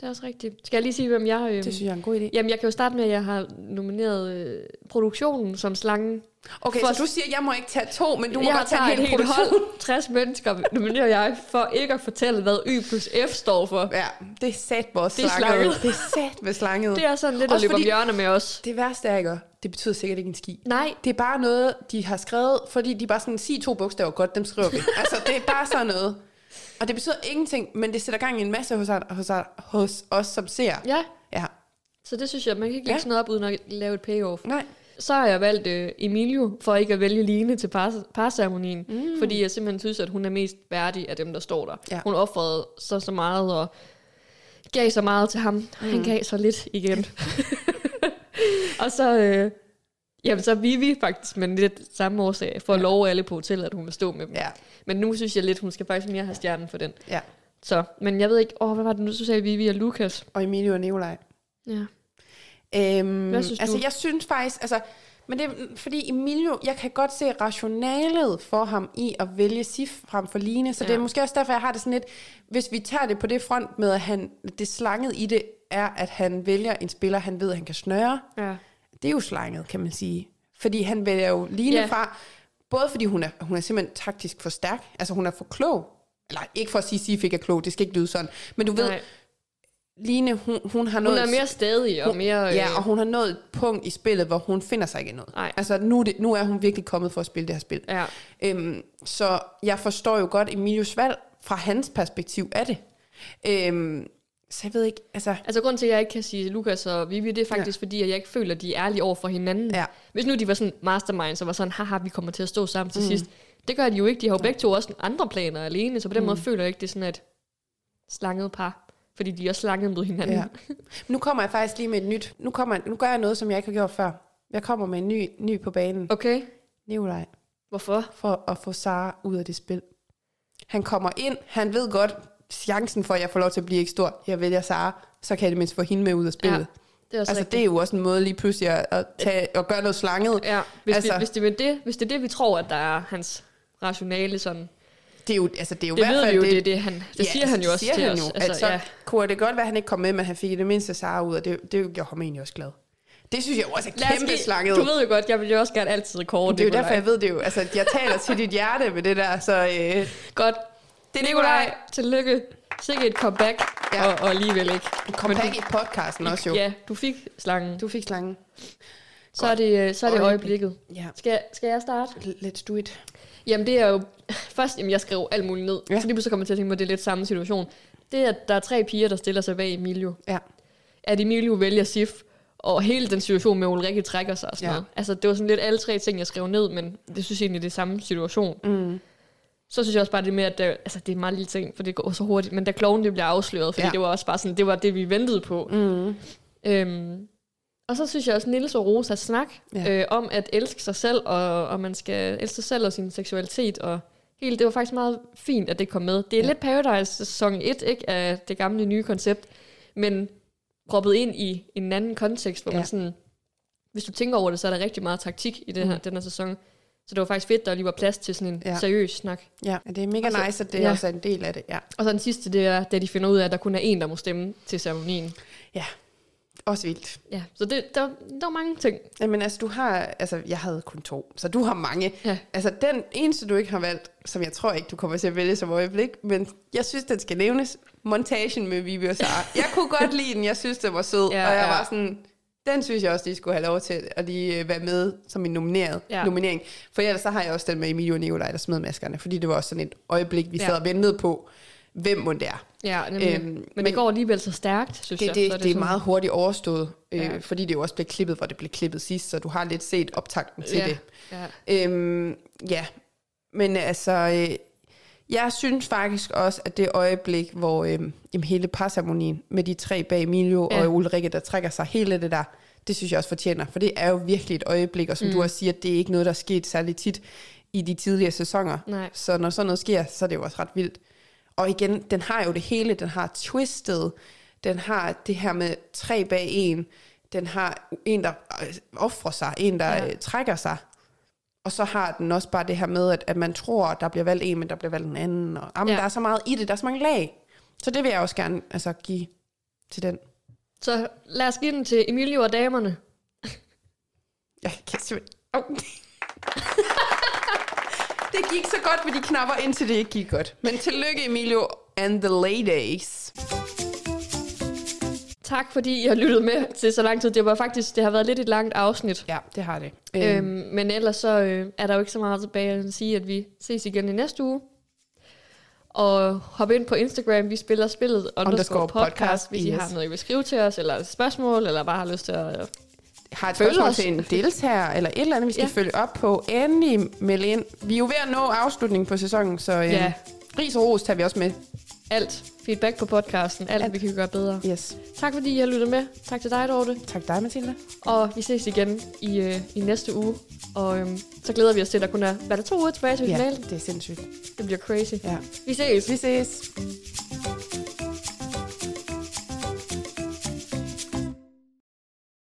det er også rigtigt. Skal jeg lige sige, hvem jeg. Øhm, Det synes jeg er en god idé. Jamen, jeg kan jo starte med, at jeg har nomineret øh, produktionen som slangen. Okay, For- så du siger, at jeg må ikke tage to, men du må jeg godt tage en hel hold, 60 mennesker, nominerer jeg for ikke at fortælle, hvad Y plus F står for. Ja, det er sat vores Det er slanget. Det er sat med slanget. Det er sådan lidt at Også løbe om hjørner med os. Det værste er ikke, det betyder sikkert ikke en ski. Nej, Det er bare noget, de har skrevet, fordi de bare sådan, sig to bogstaver godt, dem skriver vi. altså, det er bare sådan noget. Og det betyder ingenting, men det sætter gang i en masse hos, hos, hos os, som ser. ja. Ja. Så det synes jeg, man kan ikke lægge Ja. sådan noget op, uden at lave et payoff. Nej. Så har jeg valgt øh, Emilio, for ikke at vælge Line til par, parceremonien. Mm. Fordi jeg simpelthen synes, at hun er mest værdig af dem, der står der. Ja. Hun offrede så så meget, og gav så meget til ham. Mm. Han gav så lidt igen. og så... Øh, Jamen, så Vivi faktisk, men lidt samme årsag, for at love alle på hotellet, at hun vil stå med dem. Ja. Men nu synes jeg lidt, hun skal faktisk mere have stjernen for den. Ja. Så, men jeg ved ikke, åh, hvad var det nu, du sagde Vivi og Lukas? Og Emilio og Nikolaj. Ja. Øhm, Hvad synes altså, du? jeg synes faktisk, altså, men det er fordi Emilio, jeg kan godt se rationalet for ham i at vælge Sif frem for Line, så ja. det er måske også derfor, jeg har det sådan lidt, hvis vi tager det på det front med, at han, det slanget i det er, at han vælger en spiller, han ved, han kan snøre. Ja. Det er jo slanget, kan man sige. Fordi han vælger jo Line Ja. fra, både fordi hun er, hun er simpelthen taktisk for stærk, altså hun er for klog, eller ikke for at sige, at Sif ikke er klog, det skal ikke lyde sådan, men du ved, Nej. Line, hun, hun har Hun nået... er mere stadig og mere... øh, Ja, og hun har nået et punkt i spillet, hvor hun finder sig ikke i noget. Nej. Altså, nu, er det, nu er hun virkelig kommet for at spille det her spil. ja. Øhm, så jeg forstår jo godt Emilius valg fra hans perspektiv af det. Øhm, så jeg ved ikke, altså... Altså, grund til, at jeg ikke kan sige Lukas og Vivi, det er faktisk, ja. fordi at jeg ikke føler, at de er ærlige over for hinanden. Ja. Hvis nu de var sådan masterminds, og var sådan, haha, vi kommer til at stå sammen til mm. sidst. Det gør de jo ikke. De har jo begge to også andre planer alene, så på den mm. måde føler jeg ikke, det er sådan et slanget par. Fordi de er også slanget mod hinanden. Ja. Nu kommer jeg faktisk lige med et nyt. Nu, kommer, nu gør jeg noget, som jeg ikke har gjort før. Jeg kommer med en ny, ny på banen. Okay, Nikolaj. hvorfor? For at få Sara ud af det spil. Han kommer ind. Han ved godt, chancen for, at jeg får lov til at blive ikke stor. Jeg vælger Sara. Så kan jeg det mindst få hende med ud af spillet. Ja, det er Altså, rigtigt. det er jo også en måde lige pludselig at, at, tage, at gøre noget slanget. Ja, hvis, Altså- vi, hvis, det er det, hvis det er det, vi tror, at der er hans rationale sådan... Det er jo, altså, det er jo Det i hvert fald jo, det, det, det han, det Ja, siger han jo også siger til han os. Jo, Altså, at så ja. kunne det godt være, at han ikke kom med, men han fik i det mindste Sara ud, og det, det gjorde ham egentlig også glad. Det synes jeg jo også er kæmpe lige- slanget. Du ved jo godt, jeg vil jo også gerne altid rekorde det er jo derfor, jeg ved det jo. Altså, jeg taler til dit hjerte med det der, så øh, Godt. det er Nikolaj, tillykke. Sikke et comeback, Ja. og, og alligevel ikke. Kom back i podcasten også jo. Ja, du fik slangen. Du fik slangen. Så er det, øh, så er det Øjeblik. øjeblikket. Ja. Skal, skal jeg starte? Let's do it. Jamen det er jo... Først, jamen jeg skrev alt muligt ned. Ja. Så lige pludselig kommer jeg til at tænke på, at det er lidt samme situation. Det er, at der er tre piger, der stiller sig bag Emilio. Ja. At Emilio vælger Sif, og hele den situation med, Ulrikke trækker sig og sådan Ja. noget. Altså det var sådan lidt alle tre ting, jeg skrev ned, men det synes jeg egentlig, det er samme situation. Mm. Så synes jeg også bare det med, at der, altså, det er meget lille ting, for det går så hurtigt, men da kloven det bliver afsløret, fordi ja. det var også bare sådan, det var det, vi ventede på. Mm. Øhm, og så synes jeg også, Nils og Rosas snak Ja. ja. øh, om at elske sig selv, og, og man skal elske sig selv og sin seksualitet, og hele, det var faktisk meget fint, at det kom med. Det er Ja. ja. lidt Paradise sæson 1, ikke, af det gamle nye koncept, men proppet ind i en anden kontekst, hvor ja. Ja. man sådan, hvis du tænker over det, så er der rigtig meget taktik i det her, Mm. den her sæson. Så det var faktisk fedt, der lige var plads til sådan en Ja. ja. seriøs snak. Ja, det er mega Og så- nice, at det ja. også er en del af det. Ja. Og så den sidste, det er, da de finder ud af, at der kun er en, der må stemme til ceremonien. Også vildt. Ja, så det, der, der var mange ting. Jamen altså, du har... Altså, jeg havde kun to, så du har mange. Ja. Altså, den eneste, du ikke har valgt, som jeg tror ikke, du kommer til at vælge som øjeblik, men jeg synes, den skal nævnes. Montagen med Vivi og Sara. Jeg kunne godt lide den. Jeg synes, den var sød. Ja, og jeg ja. var sådan... Den synes jeg også, de skulle have lov til at lige øh, være med som en nomineret, Ja. nominering. For ellers så har jeg også den med Emilio og Nikolaj, der smed maskerne. Fordi det var også sådan et øjeblik, vi Ja. sad og ventede på, hvem må det er. Ja, nemlig. Øhm, men, men- det går alligevel så stærkt, synes Det, jeg. det, så det, det er sådan- meget hurtigt overstået, øh, Ja. fordi det jo også blev klippet, hvor det blev klippet sidst, så du har lidt set optakten til ja, det. Ja. Øhm, ja, men altså, øh, jeg synes faktisk også, at det øjeblik, hvor øh, jamen, hele parceremonien med de tre bag Emilio. Ja. og Ulrikke, der trækker sig, hele det der, det synes jeg også fortjener, for det er jo virkelig et øjeblik, og som mm. du også siger, det er ikke noget, der er sket særlig tit i de tidligere sæsoner. Nej. Så når sådan noget sker, så er det jo også ret vildt. Og igen, den har jo det hele. Den har twistet. Den har det her med tre bag en. Den har en, der øh, offrer sig. En, der Ja. ja. trækker sig. Og så har den også bare det her med, at, at man tror, at der bliver valgt en, men der bliver valgt en anden. Og, jamen, Ja. ja. Der er så meget i det. Der er så mange lag. Så det vil jeg også gerne altså, give til den. Så lad os give den til Emilio og damerne. Jeg kan simpelthen... Oh. det gik så godt med de knapper, indtil det ikke gik godt. Men tillykke, Emilio and the ladies. Tak fordi I har lyttet med til så lang tid. Det var faktisk, det har været lidt et langt afsnit. Ja, det har det. Øhm, men ellers så øh, er der jo ikke så meget tilbage at sige, at vi ses igen i næste uge. Og hop ind på Instagram, vi spiller spillet underscore, podcast, podcast, hvis I yes. har noget, I vil skrive til os, eller spørgsmål, eller bare har lyst til at... har et Følg spørgsmål til en deltager, eller et eller andet, vi skal Ja. ja. følge op på, endelig meld ind. Vi er jo ved at nå afslutningen på sæsonen, så øh, Ja. ja. ris og ros tager vi også med. Alt. Feedback på podcasten. Alt, Alt. vi kan gøre bedre. Yes. Tak fordi I har lyttet med. Tak til dig, Dorte. Tak dig, Mathilde. Og vi ses igen i, øh, i næste uge. Og øhm, så glæder vi os til, at der kun er, hvad er der to uger tilbage til Ja, finalen. det er sindssygt. Det bliver crazy. Ja. Vi ses. Vi ses.